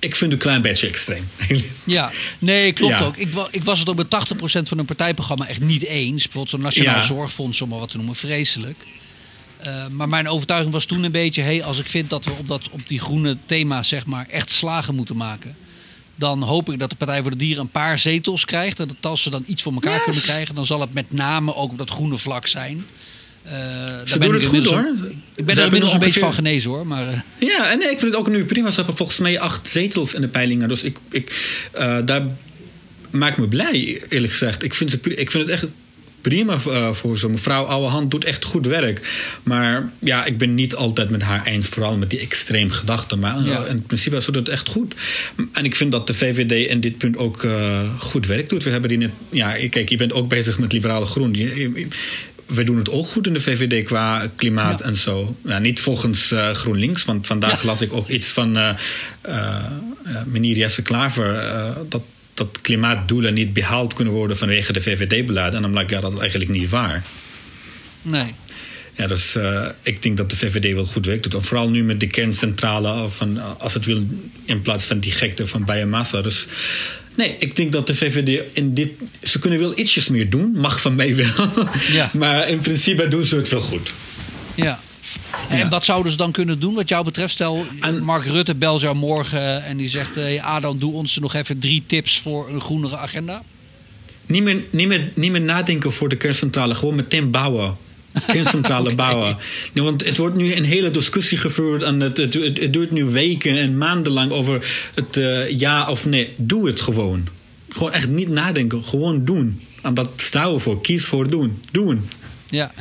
Ik vind een klein beetje extreem. Ja, nee, klopt Ja. ook. Ik, wa- ik was het ook met 80% van een partijprogramma echt niet eens. Bijvoorbeeld zo'n Nationaal Ja. Zorgfonds, om maar wat te noemen, vreselijk. Eh, maar mijn overtuiging was toen een beetje... Hey, als ik vind dat we op, dat, op die groene thema zeg maar, echt slagen moeten maken... dan hoop ik dat de Partij voor de Dieren een paar zetels krijgt. En dat als ze dan iets voor elkaar Yes. kunnen krijgen... dan zal het met name ook op dat groene vlak zijn. Eh, Ze doen het goed hoor. Ik ben er inmiddels een beetje van genezen hoor. Maar, eh, Ja, en nee, ik vind het ook nu prima. Ze hebben volgens mij acht zetels in de peilingen. Dus ik, ik, eh, daar maakt me blij, eerlijk gezegd. Ik vind, het, ik vind het echt prima voor ze. Mevrouw Ouwehand doet echt goed werk. Maar ja, ik ben niet altijd met haar eens. Vooral met die extreem gedachten. Maar Ja. in principe ze doet het echt goed. En ik vind dat de VVD in dit punt ook goed werk doet. We hebben die net... Ja, kijk, je bent ook bezig met liberale groen. Je- je- we doen het ook goed in de VVD qua klimaat Ja. en zo. Ja, niet volgens eh, GroenLinks, want vandaag las ik ook iets van eh, eh, meneer Jesse Klaver. dat, dat klimaatdoelen niet behaald kunnen worden vanwege de VVD-beleid. En dan ik, ja, dat is eigenlijk niet waar. nee. Ja, dus uh, ik denk dat de VVD wel goed werkt. doet. Vooral nu met de kerncentrale, van, als het wil, in plaats van die gekte van biomassa. Dus nee, ik denk dat de VVD in dit. Ze kunnen wel ietsjes meer doen, mag van mij wel. Ja. maar in principe doen ze het wel goed. Ja. En wat zouden ze dan kunnen doen wat jou betreft? Stel, Mark Rutte belt jou morgen en die zegt... Hey Adam, doe ons nog even drie tips voor een groenere agenda. Niet meer, niet meer, niet meer nadenken voor de kerncentrale. Gewoon meteen bouwen. Kerncentrale bouwen. Nee, want het wordt nu een hele discussie gevoerd. En het, het, het, duurt nu weken en maanden lang over het uh, ja of nee. Doe het gewoon. Gewoon echt niet nadenken. Gewoon doen. En dat staan we voor. Kies voor doen. Doen. Ja.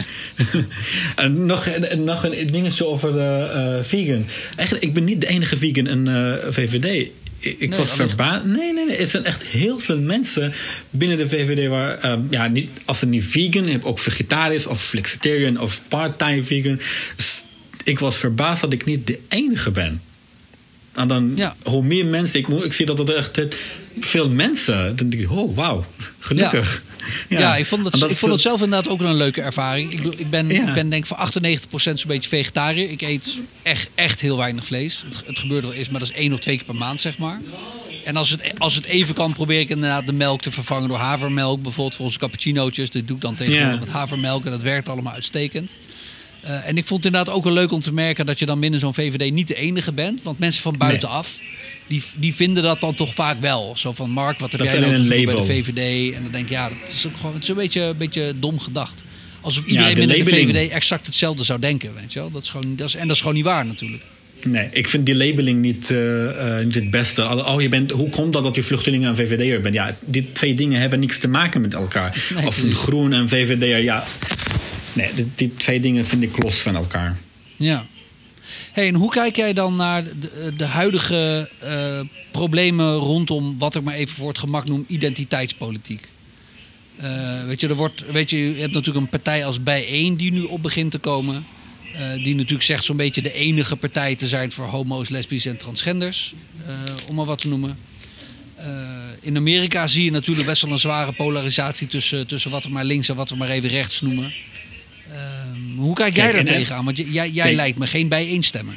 en nog, nog een dingetje over de uh, vegan. Eigenlijk, ik ben niet de enige vegan in uh, VVD. Ik, was verbaasd. Nee, nee, nee. Er zijn echt heel veel mensen binnen de VVD waar, um, ja, niet, als ze niet vegan, heb ook vegetarisch of flexitarian of part-time vegan. Dus ik was verbaasd dat ik niet de enige ben. En dan, ja. hoe meer mensen ik, ik zie dat er echt veel mensen. Dan denk ik, oh, wauw, gelukkig. Ja, ja. ik, vond het, ik vond het zelf inderdaad ook een leuke ervaring. Ik, ik ben, ik ben denk ik voor 98% zo'n beetje vegetariër. Ik eet echt, echt heel weinig vlees. Het, het gebeurt wel eens, maar dat is één of twee keer per maand, zeg maar. En als het, als het even kan, probeer ik inderdaad de melk te vervangen door havermelk. Bijvoorbeeld voor onze cappuccinootjes. Dat doe ik dan tegenwoordig met havermelk. En dat werkt allemaal uitstekend. Uh, en ik vond het inderdaad ook wel leuk om te merken dat je dan binnen zo'n VVD niet de enige bent. Want mensen van buitenaf, die, die vinden dat dan toch vaak wel. Zo van, Mark, wat heb jij nou te bij de VVD? En dan denk ik, ja, dat is ook gewoon het is een beetje, een beetje dom gedacht. Alsof iedereen ja, binnen de VVD exact hetzelfde zou denken, weet je wel. Dat is gewoon, dat is, en dat is gewoon niet waar natuurlijk. Nee, ik vind die labeling niet, uh, niet het beste. Oh, je bent, hoe komt dat dat je vluchtelingen en VVD'er bent? Ja, die twee dingen hebben niks te maken met elkaar. of een groen en VVD'er, ja. Nee, die, twee dingen vind ik los van elkaar. Ja. Hey, en hoe kijk jij dan naar de, de huidige uh, problemen rondom wat ik maar even voor het gemak noem identiteitspolitiek? Uh, weet, je, er wordt, weet je, je hebt natuurlijk een partij als Bijeen die nu op begint te komen. Uh, die natuurlijk zegt zo'n beetje de enige partij te zijn voor homo's, lesbisch en transgenders. om maar wat te noemen. in Amerika zie je natuurlijk best wel een zware polarisatie tussen, tussen wat we maar links en wat we maar even rechts noemen. Hoe kijk jij daar tegenaan? Want jij, jij lijkt me geen bijeenstemmer.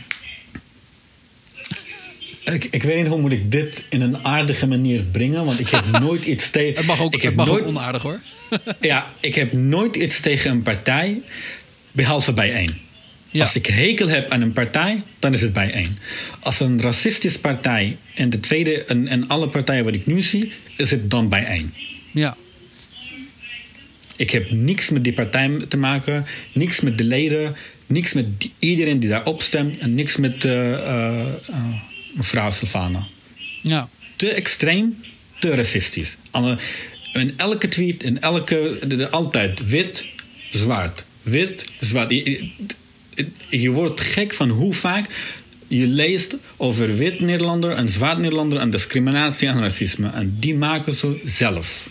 Ik, ik weet niet hoe moet ik dit in een aardige manier brengen, want ik heb nooit iets tegen. Het mag ook, ik heb mag nooit, ook onaardig hoor. ja, ik heb nooit iets tegen een partij, behalve bijeen. Ja. Als ik hekel heb aan een partij, dan is het bijeen. Als een racistische partij en de tweede en, en alle partijen wat ik nu zie, is het dan bijeen. Ja. Ik heb niks met die partij te maken, niks met de leden, niks met iedereen die daarop stemt en niks met uh, uh, mevrouw Sylvana. Ja. Te extreem, te racistisch. In elke tweet, in elke. De, altijd wit, zwart. Wit, zwart. Je, je wordt gek van hoe vaak je leest over wit Nederlander en zwart Nederlander en discriminatie en racisme. En die maken ze zelf.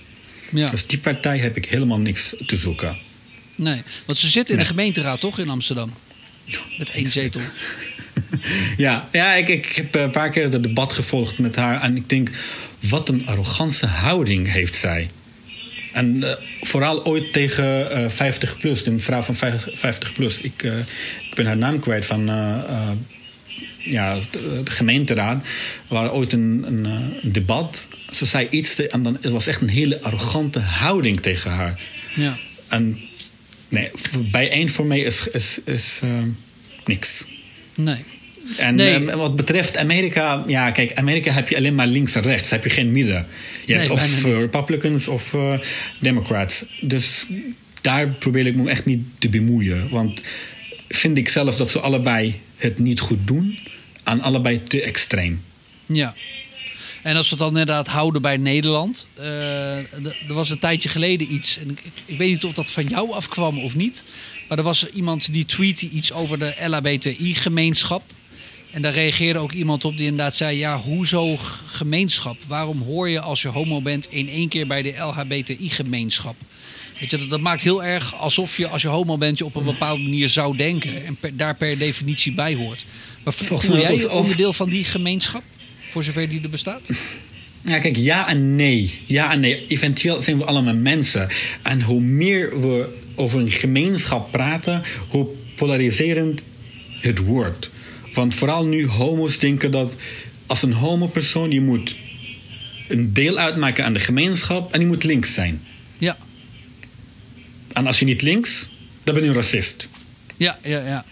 Ja. Dus die partij heb ik helemaal niks te zoeken. Nee, want ze zitten in de gemeenteraad toch in Amsterdam? Met één zetel. ja, ja ik, ik heb een paar keer het debat gevolgd met haar. En ik denk, wat een arrogante houding heeft zij. En uh, vooral ooit tegen uh, 50 plus, de mevrouw van 50 plus. Ik, uh, ik ben haar naam kwijt van ja, de, gemeenteraad. Er was ooit een, een, eh, een, debat. Ze zei iets te, en dan, het was echt een hele arrogante houding tegen haar. Ja. En nee, bij één voor mij is, is, is uh, niks. Nee. En nee. uh, wat betreft Amerika, ja, kijk, Amerika heb je alleen maar links en rechts, heb je geen midden. Je nee, hebt of uh, Republicans of uh, Democrats. Dus daar probeer ik me echt niet te bemoeien. Want vind ik zelf dat ze allebei het niet goed doen aan allebei te extreem. Ja. En als we dan inderdaad houden bij Nederland. Uh, er was een tijdje geleden iets. En ik, ik, weet niet of dat van jou afkwam of niet. Maar er was iemand die tweette iets over de LHBTI-gemeenschap. En daar reageerde ook iemand op die inderdaad zei: Ja, hoezo gemeenschap? Waarom hoor je als je homo bent in één keer bij de LHBTI-gemeenschap? Weet je, dat, maakt heel erg alsof je als je homo bent je op een bepaalde manier zou denken. En daar per definitie bij hoort. Maar voel jij je onderdeel van die gemeenschap? Voor zover die er bestaat? Ja, kijk, ja en nee. Ja en nee. Eventueel zijn we allemaal mensen. En hoe meer we over een gemeenschap praten, hoe polariserend het wordt. Want vooral nu homo's denken dat als een homopersoon, die moet een deel uitmaken aan de gemeenschap en die moet links zijn. En als je niet links, dan ben je een racist. ja, ja, ja.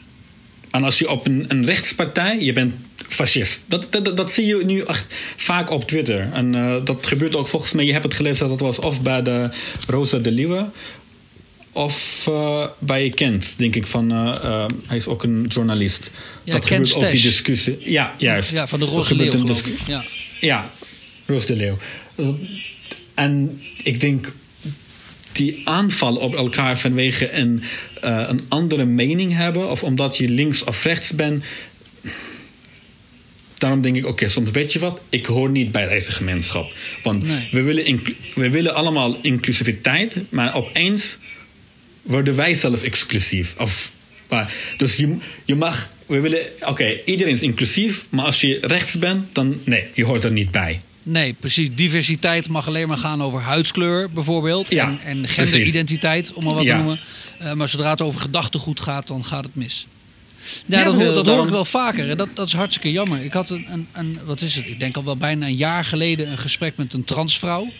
En als je op een, een rechtspartij, je bent fascist. Dat, dat, dat, dat zie je nu echt vaak op Twitter. En eh, dat gebeurt ook volgens mij, je hebt het gelezen, dat was of bij de Rosa de Leeuwen of eh, bij Kent, denk ik. Van, eh, hij is ook een journalist. Ja, dat Kent gebeurt ook die discussie. Ja, juist. Ja, van de Roze gebeurt Leeuw, geloof ik. Ja. Ja, Roos de Leeuw. En ik denk die aanval op elkaar vanwege een, eh, een andere mening hebben, of omdat je links of rechts bent. Daarom denk ik, oké, soms weet je wat, ik hoor niet bij deze gemeenschap. Want Nee. we, willen we willen allemaal inclusiviteit, maar opeens worden wij zelf exclusief. Of, maar, dus je, je mag, we willen, oké, iedereen is inclusief, maar als je rechts bent, dan nee, je hoort er niet bij. Nee, precies. Diversiteit mag alleen maar gaan over huidskleur bijvoorbeeld. Ja, en, en genderidentiteit, om maar wat Ja. te noemen. Eh, maar zodra het over gedachtegoed gaat, dan gaat het mis. Ja, Ja, dat, hoor, dat hoor ik wel vaker. En dat, dat is hartstikke jammer. Ik had een, een, een, wat is het? Ik denk al wel bijna een jaar geleden een gesprek met een transvrouw.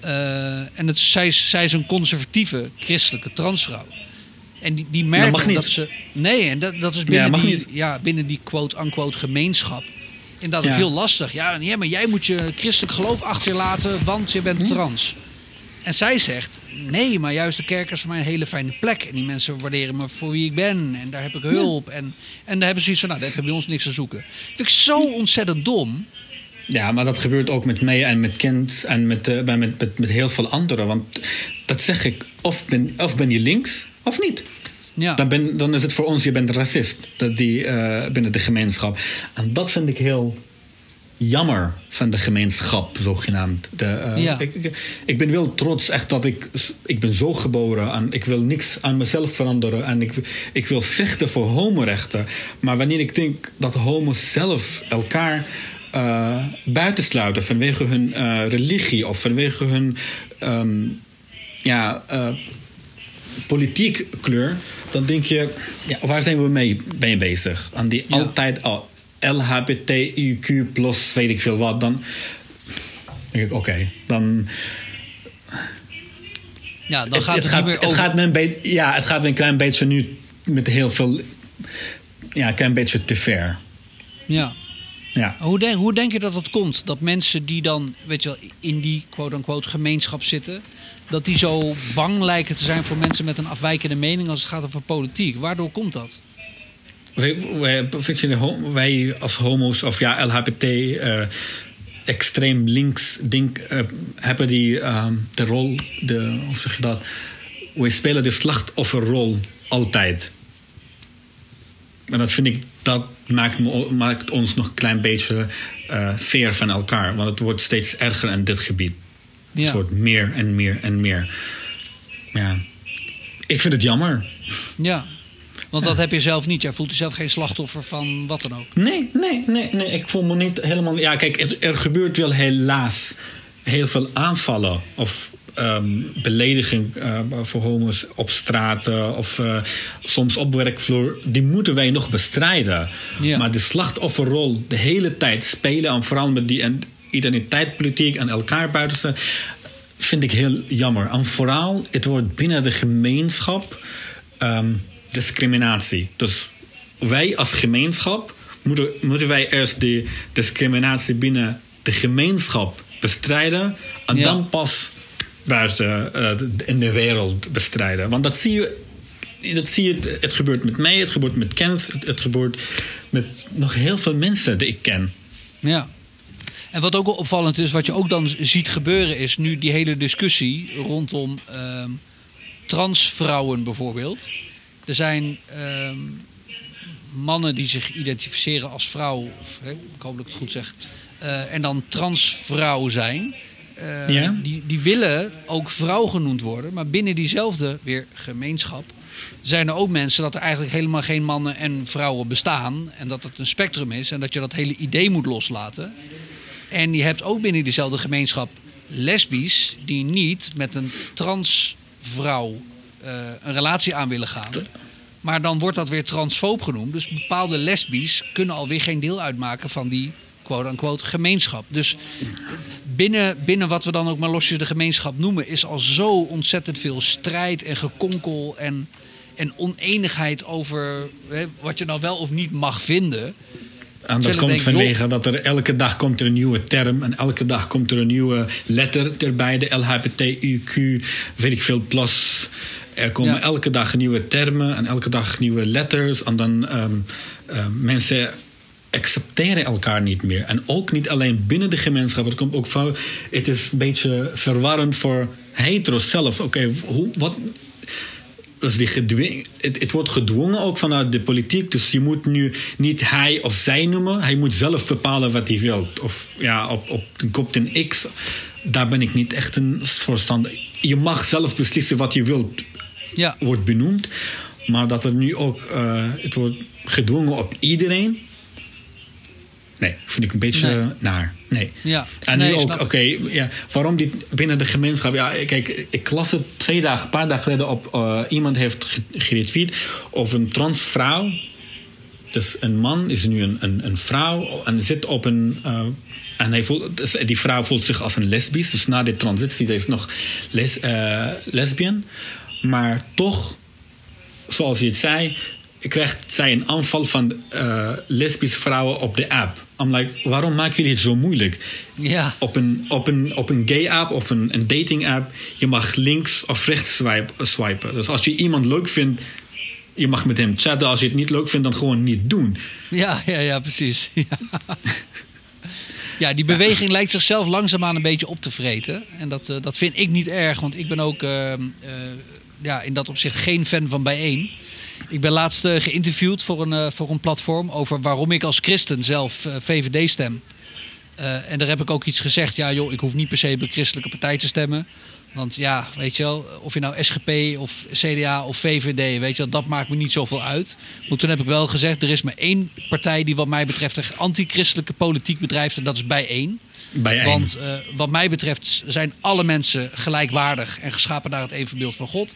Eh, en het, zij, is, zij is een conservatieve christelijke transvrouw. En die, die niet. dat ze. Nee, en dat, dat is binnen, mag die, niet. Ja, binnen die quote-unquote gemeenschap. Inderdaad ook Ja. heel lastig. Ja, ja, maar jij moet je christelijk geloof achter je laten, want je Hm? bent trans. En zij zegt: Nee, maar juist de kerk is voor mij een hele fijne plek. En die mensen waarderen me voor wie ik ben. En daar heb ik hulp. En, en daar hebben ze iets van: Nou, daar heb je bij ons niks te zoeken. Vind ik zo ontzettend dom. Ja, maar dat gebeurt ook met mij en met Kent en met, bij- met, met, met heel veel anderen. Want dat zeg ik, of ben, of ben je links of niet. Ja, Dan, ben, dan is het voor ons, je bent racist die, eh, binnen de gemeenschap. En dat vind ik heel jammer van de gemeenschap, zogenaamd. De, eh, Ja. ik, ik, ik ben wel trots echt dat ik... Ik ben zo geboren en ik wil niks aan mezelf veranderen. En ik, ik wil vechten voor homorechten. Maar wanneer ik denk dat homo's zelf elkaar eh buitensluiten... vanwege hun religie of vanwege hun... ehm, ja, politiek kleur, dan denk je, ja, waar zijn we mee, mee bezig? Aan die Ja. altijd al LHBTIQ plus weet ik veel wat, dan denk ik, oké, dan ja dan gaat het, het, gaat, niet meer het gaat een beetje, ja, het gaat een klein beetje nu met heel veel, ja, een klein beetje te ver. ja. Ja. Hoe denk, hoe denk je dat dat komt? Dat mensen die dan, weet je wel, in die quote-unquote gemeenschap zitten, dat die zo bang lijken te zijn voor mensen met een afwijkende mening als het gaat over politiek. Waardoor komt dat? Wij, wij, als homo's of ja, LHBT eh, extreem links denk, eh, hebben die ehm, de rol, de, hoe zeg je dat? We spelen de slachtofferrol altijd. En dat vind ik, dat maakt, me, maakt ons nog een klein beetje eh fair van elkaar. Want het wordt steeds erger in dit gebied. Ja. Het wordt meer en meer en meer. Ja. Ik vind het jammer. Ja. Want dat heb je zelf niet. Jij voelt jezelf geen slachtoffer van wat dan ook. Nee, nee, nee, nee. Ik voel me niet helemaal. Ja, kijk, er gebeurt wel helaas heel veel aanvallen of ehm, belediging eh, voor homo's op straten of eh, soms op werkvloer. Die moeten wij nog bestrijden. Ja. Maar de slachtofferrol de hele tijd spelen en vooral met die en- identiteitspolitiek en elkaar buiten vind ik heel jammer. En vooral, het wordt binnen de gemeenschap ehm, discriminatie. Dus wij als gemeenschap moeten, moeten wij eerst de discriminatie binnen de gemeenschap bestrijden en Ja. dan pas buiten eh, in de wereld bestrijden. Want dat zie je. Dat zie je, het gebeurt met mij, het gebeurt met kennis, het, gebeurt met nog heel veel mensen die ik ken. Ja. En wat ook opvallend is, wat je ook dan ziet gebeuren, is nu die hele discussie rondom ehm, transvrouwen bijvoorbeeld. Er zijn ehm, mannen die zich identificeren als vrouw, of, ik hoop dat ik het goed zeg, eh, en dan transvrouw zijn. Eh, Ja. die, die willen ook vrouw genoemd worden, maar binnen diezelfde weer gemeenschap zijn er ook mensen dat er eigenlijk helemaal geen mannen en vrouwen bestaan. En dat het een spectrum is en dat je dat hele idee moet loslaten. En je hebt ook binnen diezelfde gemeenschap lesbisch die niet met een transvrouw een relatie aan willen gaan. Maar dan wordt dat weer transfoob genoemd. Dus bepaalde lesbisch kunnen alweer geen deel uitmaken van die quote-unquote gemeenschap. Dus binnen, binnen wat we dan ook maar losjes de gemeenschap noemen, is al zo ontzettend veel strijd en gekonkel en, en oneenigheid over hè, wat je nou wel of niet mag vinden. En dat komt vanwege dat er elke dag komt er een nieuwe term en elke dag komt er een nieuwe letter erbij. De LHBTIQ, weet ik veel, plus. Er komen elke dag nieuwe termen en elke dag nieuwe letters. En dan um, mensen accepteren elkaar niet meer. En ook niet alleen binnen de gemeenschap. Het komt ook van. Het is een beetje verwarrend voor hetero's zelf. Oké, hoe wat. Dus die gedwing, het, het, wordt gedwongen ook vanuit de politiek. Dus je moet nu niet hij of zij noemen. Hij moet zelf bepalen wat hij wil. Of ja, op, op komt een X. Daar ben ik niet echt een voorstander. Je mag zelf beslissen wat je wilt. Ja. Wordt benoemd. Maar dat er nu ook. Uh, het wordt gedwongen op iedereen. Nee, vind ik een beetje naar. Nee. Ja. En nu ook, oké, ja, waarom dit binnen de gemeenschap? Ja, kijk, ik las het twee dagen, een paar dagen geleden op. Uh, iemand heeft geretweet of een transvrouw. Dus een man is nu een, een, een vrouw en zit op een. Uh, en hij voelt, dus die vrouw voelt zich als een lesbisch. Dus na de transitie is nog les, uh, lesbian. Maar toch, zoals je het zei, krijgt zij een aanval van lesbische vrouwen op de app. I'm like, waarom maken jullie het zo moeilijk? Ja. Op een, op een, op een gay app of een, een dating app, je mag links of rechts swipen. Dus als je iemand leuk vindt, je mag met hem chatten. Als je het niet leuk vindt, dan gewoon niet doen. Ja, ja, ja, precies. Ja. Ja, die beweging lijkt zichzelf langzaamaan een beetje op te vreten. En dat, uh, dat vind ik niet erg, want ik ben ook uh, uh, ja, in dat opzicht geen fan van bijeen. Ik ben laatst uh, geïnterviewd voor een, uh, voor een platform over waarom ik als christen zelf uh, VVD stem. en daar heb ik ook iets gezegd. Ja, joh, ik hoef niet per se bij christelijke partij te stemmen. Want ja, weet je wel, of je nou SGP of CDA of VVD, weet je wel, dat maakt me niet zoveel uit. Maar toen heb ik wel gezegd, er is maar één partij die wat mij betreft anti-christelijke politiek bedrijft en dat is bijeen. Bijeen. Want wat mij betreft zijn alle mensen gelijkwaardig en geschapen naar het evenbeeld van God.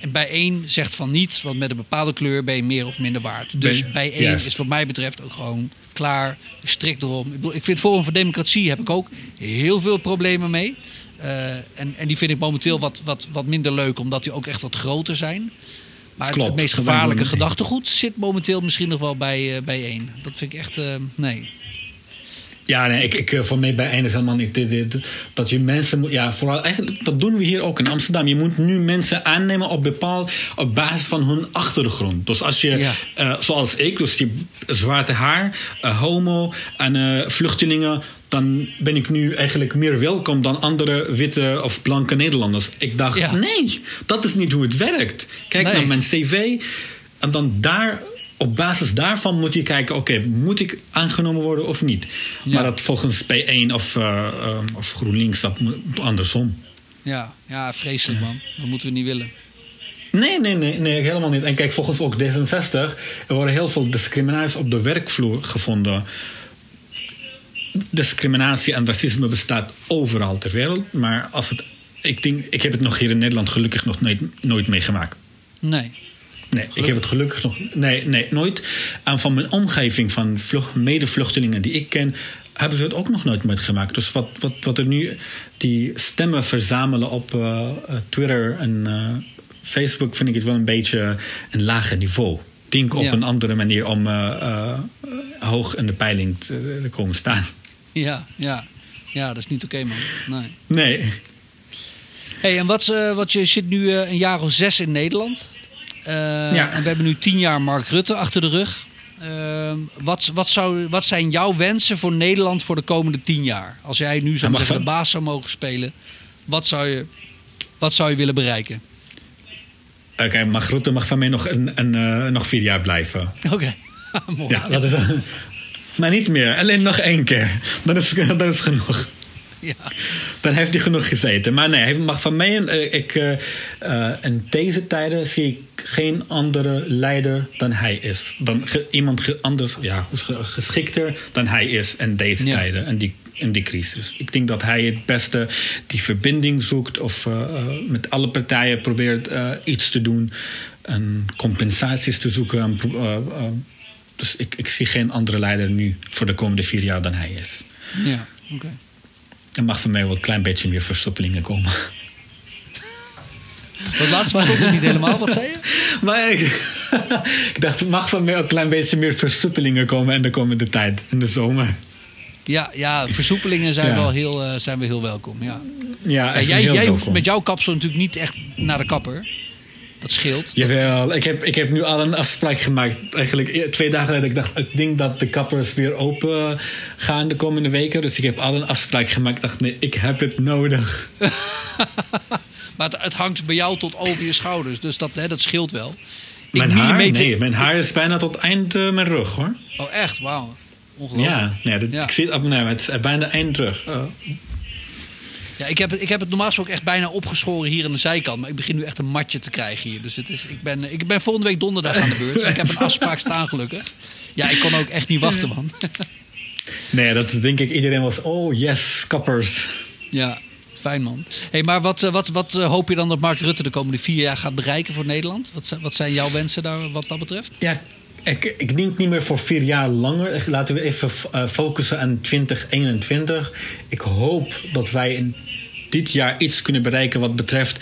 En bij één zegt van niet, want met een bepaalde kleur ben je meer of minder waard. Dus bij één is wat mij betreft ook gewoon klaar, strikt erom. Ik, bedoel, ik vind Forum voor Democratie heb ik ook heel veel problemen mee. Uh, en, en die vind ik momenteel wat, wat, wat minder leuk, omdat die ook echt wat groter zijn. Maar Klopt, het, meest gevaarlijke gedachtegoed zit momenteel misschien nog wel bij, uh, bij één. Dat vind ik echt, uh, nee. Ja, nee, ik, ik van mij bij einde helemaal niet. Dat je mensen moet. Ja, vooral eigenlijk, dat doen we hier ook in Amsterdam. Je moet nu mensen aannemen op bepaald. op basis van hun achtergrond. Dus als je, ja. uh, zoals ik, dus je zwarte haar, uh, homo en uh, vluchtelingen dan ben ik nu eigenlijk meer welkom dan andere witte of blanke Nederlanders. Ik dacht, ja. nee, dat is niet hoe het werkt. Kijk nee. naar mijn cv en dan daar op basis daarvan moet je kijken: oké, okay, moet ik aangenomen worden of niet? Ja. Maar dat volgens P1 of, uh, uh, of GroenLinks, dat moet andersom. Ja, ja vreselijk man. Dat moeten we niet willen. Nee, nee, nee, nee, helemaal niet. En kijk, volgens ook D66, er worden heel veel discriminaties op de werkvloer gevonden. Discriminatie en racisme bestaat overal ter wereld. Maar als het, ik, denk, ik heb het nog hier in Nederland gelukkig nog nooit, nooit meegemaakt. Nee, Nee, ik heb het gelukkig nog. Nee, nee nooit. En van mijn omgeving, van vlucht, medevluchtelingen die ik ken, hebben ze het ook nog nooit meegemaakt. Dus wat, wat, wat er nu. die stemmen verzamelen op uh, Twitter en uh, Facebook, vind ik het wel een beetje een lager niveau. Denk op ja. een andere manier om uh, hoog in de peiling te, te, komen staan. Ja, ja. ja dat is niet oké, okay, man. Nee. nee. Hey, en wat, wat je zit nu een jaar of zes in Nederland. Ja. En we hebben nu tien jaar Mark Rutte achter de rug. Uh, wat, wat, zou, wat zijn jouw wensen voor Nederland voor de komende tien jaar? Als jij nu zou zeggen, de baas zou mogen spelen, wat zou je, wat zou je willen bereiken? Oké, okay, Mark Rutte mag van mij nog, een, een, uh, nog vier jaar blijven. Oké, okay. Ja, dat is, maar niet meer. Alleen nog één keer. Dat is, dat is genoeg. Ja. Dan heeft hij genoeg gezeten. Maar nee, hij mag van mij. Ik, uh, uh, in deze tijden zie ik geen andere leider dan hij is. Dan ge, iemand ge, anders, ja, geschikter dan hij is in deze ja. tijden. En die in die crisis. Ik denk dat hij het beste die verbinding zoekt of uh, met alle partijen probeert uh, iets te doen en compensaties te zoeken. En, dus ik, ik zie geen andere leider nu voor de komende vier jaar dan hij is. Ja, oké. Okay. Er mag voor mij wel een klein beetje meer versoepelingen komen. Dat laatste verstond niet helemaal. Wat zei je? Maar ik, ik dacht, er mag van mij ook een klein beetje meer versoepelingen komen in de komende tijd, in de zomer. Ja, ja versoepelingen zijn, ja. Wel heel, uh, zijn we heel welkom. Ja. Ja, ja jij, jij hoeft met jouw kapsel natuurlijk niet echt naar de kapper. Dat scheelt. Jawel, ik heb, ik heb nu al een afspraak gemaakt. Eigenlijk twee dagen geleden. Ik dacht, ik denk dat de kappers weer open gaan de komende weken. Dus ik heb al een afspraak gemaakt. Ik dacht, nee, ik heb het nodig. maar het, het, hangt bij jou tot over je schouders. Dus dat, hè, dat scheelt wel. Mijn haar? Nee, mijn haar is bijna tot eind uh, mijn rug hoor. Oh, echt? Wauw. Ongelooflijk. Ja, nee, dat, ja. ik zie het op nee, het is bijna eind terug. Oh. Ja, ik heb, ik heb het normaal gesproken echt bijna opgeschoren hier aan de zijkant. Maar ik begin nu echt een matje te krijgen hier. Dus het is, ik, ben, ik ben volgende week donderdag aan de beurt. Dus ik heb een afspraak staan gelukkig. Ja, ik kon ook echt niet wachten, man. Nee, dat denk ik iedereen was... Oh, yes, kappers. Ja, fijn man. Hey, maar wat, wat, wat hoop je dan dat Mark Rutte de komende vier jaar gaat bereiken voor Nederland? Wat, wat zijn jouw wensen daar wat dat betreft? Ja, ik, ik denk niet meer voor vier jaar langer. Laten we even focussen aan 2021. Ik hoop dat wij in dit jaar iets kunnen bereiken wat betreft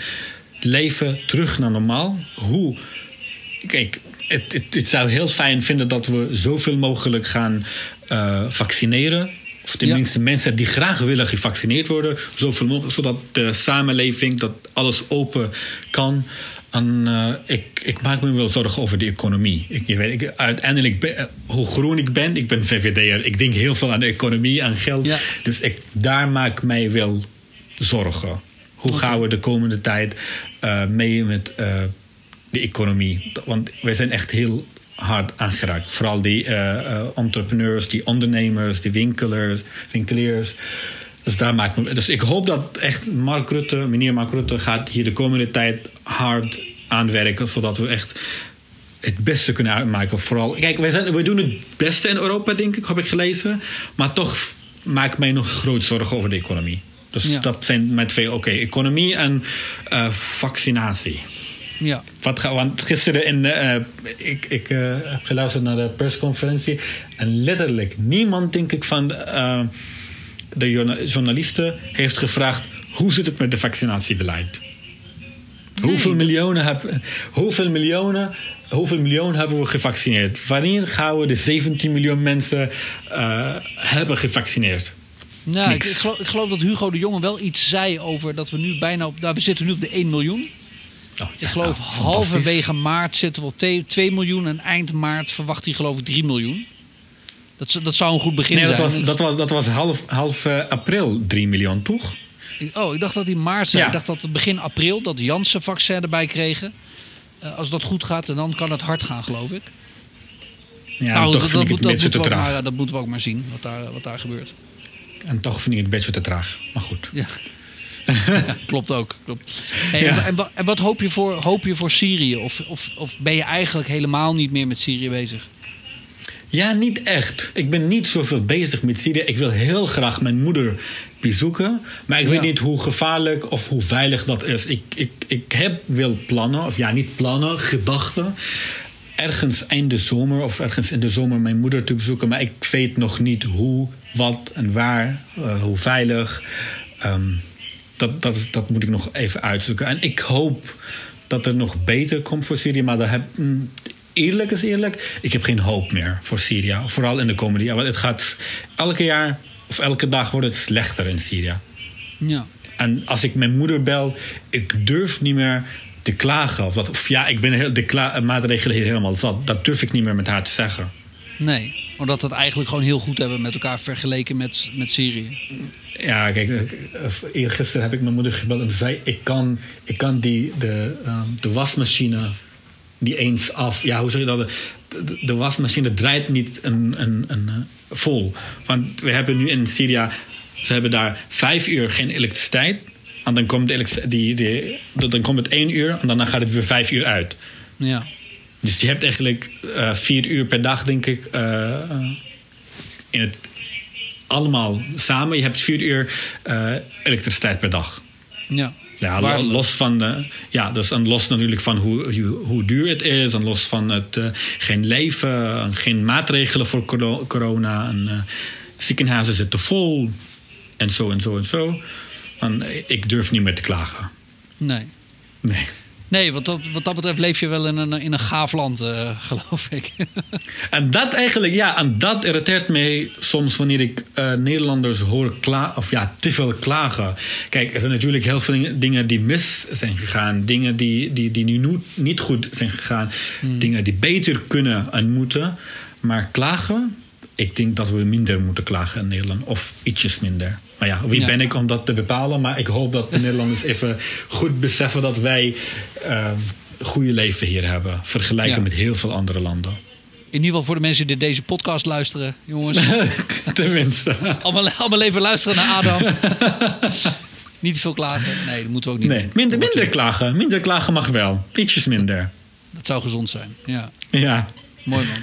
leven terug naar normaal. Hoe? Kijk, het, het, het zou heel fijn vinden dat we zoveel mogelijk gaan uh, vaccineren. Of tenminste ja. mensen die graag willen gevaccineerd worden. Zoveel mogelijk, zodat de samenleving, dat alles open kan. En, uh, ik, ik, maak me wel zorgen over de economie. Ik, je weet, ik, uiteindelijk, ben, uh, hoe groen ik ben, ik ben VVD'er. Ik denk heel veel aan de economie, aan geld. Ja. Dus ik, daar maak mij wel zorgen. Hoe okay. gaan we de komende tijd uh, mee met de economie? Want wij zijn echt heel hard aangeraakt. Vooral die entrepreneurs, die ondernemers, die winkelaars. winkeliers. Dus, daar maakt me, dus ik hoop dat echt Mark Rutte, meneer Mark Rutte, gaat hier de komende tijd hard aanwerken. Zodat we echt het beste kunnen uitmaken. Vooral, kijk, wij, zijn, wij doen het beste in Europa, denk ik, heb ik gelezen. Maar toch maak ik mij nog groot zorgen over de economie. Dus ja. dat zijn mijn twee, oké, okay, economie en uh, vaccinatie. Ja. Wat, want gisteren in, uh, ik, ik uh, heb geluisterd naar de persconferentie. En letterlijk niemand, denk ik, van de journalisten heeft gevraagd: hoe zit het met de vaccinatiebeleid? Nee, hoeveel, miljoenen heb, hoeveel, miljoenen, hoeveel miljoen hebben we gevaccineerd? Wanneer gaan we de 17 miljoen mensen hebben gevaccineerd? Nou, ik, ik, geloof, ik, geloof, dat Hugo de Jonge wel iets zei over dat we nu bijna op. Nou, we zitten nu op de 1 miljoen. Oh, ja, ik geloof nou, halverwege maart zitten we op 2, 2 miljoen en eind maart verwacht hij geloof ik 3 miljoen. Dat, dat zou een goed begin nee, zijn. Dat was, dat was, dat was half, half uh, april 3 miljoen, toch? Oh, ik dacht dat in maart zei. Ja. Ik dacht dat begin april dat Janssen vaccin erbij kregen. Uh, als dat goed gaat, en dan kan het hard gaan, geloof ik. Ja, nou, toch dat, vind dat, ik het dat, te traag. Maar, dat moeten we ook maar zien, wat daar, wat daar gebeurt. En toch vind ik het een beetje te traag. Maar goed. Ja. ja, klopt ook. Klopt. Hey, ja. en, en, wat hoop je voor, hoop je voor Syrië? Of, of, of ben je eigenlijk helemaal niet meer met Syrië bezig? Ja, niet echt. Ik ben niet zoveel bezig met Syrië. Ik wil heel graag mijn moeder bezoeken. Maar ik ja. weet niet hoe gevaarlijk of hoe veilig dat is. Ik, ik, ik heb wel plannen, of ja, niet plannen, gedachten. Ergens einde zomer of ergens in de zomer mijn moeder te bezoeken. Maar ik weet nog niet hoe, wat en waar, uh, hoe veilig. Um, dat, dat, is, dat moet ik nog even uitzoeken. En ik hoop dat er nog beter komt voor Syrië. Maar dat heb, eerlijk is eerlijk, ik heb geen hoop meer voor Syrië. Vooral in de komende jaren. Want het gaat elke jaar of elke dag wordt het slechter in Syrië. Ja. En als ik mijn moeder bel, ik durf niet meer te klagen. Of, dat, of ja, ik ben heel, de kla- maatregelen helemaal zat. Dat durf ik niet meer met haar te zeggen. Nee, omdat we het eigenlijk gewoon heel goed hebben met elkaar vergeleken met, met Syrië. Ja, kijk, eergisteren heb ik mijn moeder gebeld en zei: Ik kan, ik kan die, de, uh, de wasmachine die eens af. Ja, hoe zeg je dat? De, de wasmachine draait niet een, een, een, vol. Want we hebben nu in Syrië, ze hebben daar vijf uur geen elektriciteit. En dan komt, de die, die, dan komt het één uur en daarna gaat het weer vijf uur uit. Ja. Dus je hebt eigenlijk uh, vier uur per dag, denk ik, uh, in het allemaal samen. Je hebt vier uur uh, elektriciteit per dag. Ja. Ja, los van, eh, ja, dus en los natuurlijk van hoe, hoe, hoe duur het is, en los van het eh, geen leven, en geen maatregelen voor coro- corona, en eh, ziekenhuizen zitten vol, en zo en zo en zo. Dan, ik durf niet meer te klagen. Nee. Nee. Nee, wat dat, wat dat betreft leef je wel in een, in een gaaf land, eh, geloof ik. En dat eigenlijk, ja, en dat irriteert mij soms wanneer ik eh, Nederlanders hoor klagen, of ja, te veel klagen. Kijk, er zijn natuurlijk heel veel dingen die mis zijn gegaan, dingen die, die, die nu niet goed zijn gegaan, dingen die beter kunnen en moeten. Maar klagen, ik denk dat we minder moeten klagen in Nederland, of ietsjes minder. Maar ja, wie Ja. ben ik om dat te bepalen? Maar ik hoop dat de Nederlanders even goed beseffen dat wij een goede leven hier hebben, vergelijken Ja. met heel veel andere landen. In ieder geval voor de mensen die deze podcast luisteren, jongens. Tenminste. allemaal, allemaal even luisteren naar Adam. Niet te veel klagen. Nee, dat moeten we ook niet Nee, doen. minder, minder klagen. Minder klagen mag wel. Ietsjes minder. Dat zou gezond zijn. Ja, Ja. mooi man.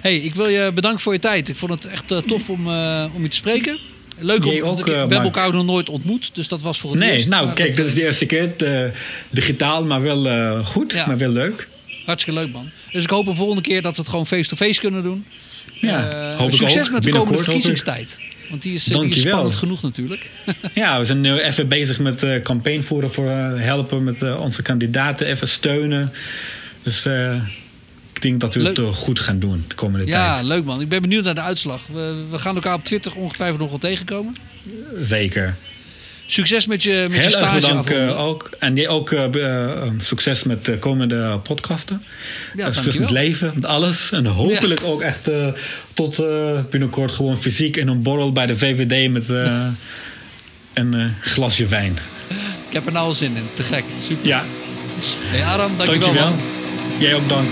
Hey, ik wil je bedanken voor je tijd. Ik vond het echt eh, tof om, eh, om je te spreken. Leuk om, ook, we eh, hebben elkaar nog nooit ontmoet, dus dat was voor het Nee, eerst. nou Maar kijk, dat, dat is de eerste keer. digitaal, maar wel goed. Ja. Maar wel leuk. Hartstikke leuk, man. Dus ik hoop de volgende keer dat we het gewoon face-to-face kunnen doen. Ja, hoop ik succes ook. met de komende ik. verkiezingstijd. Want die is, die is spannend genoeg natuurlijk. Ja, we zijn nu even bezig met eh campagne voeren voor helpen met onze kandidaten. Even steunen. Dus ik denk dat we het Leuk. eh, goed gaan doen de komende ja, tijd. leuk man. Ik ben benieuwd naar de uitslag. We, we gaan elkaar op Twitter ongetwijfeld nog wel tegenkomen. Zeker. Succes met je, met je Heel erg stage. bedankt eh, ook. En jij ook eh, succes met de komende podcasten. Ja, succes met leven, met alles. En hopelijk ook echt tot binnenkort gewoon fysiek in een borrel bij de VVD met een glasje wijn. Ik heb er nou al zin in. Te gek. Super. Ja, Hey Adam, dankjewel, dankjewel. man. Jij ook dank.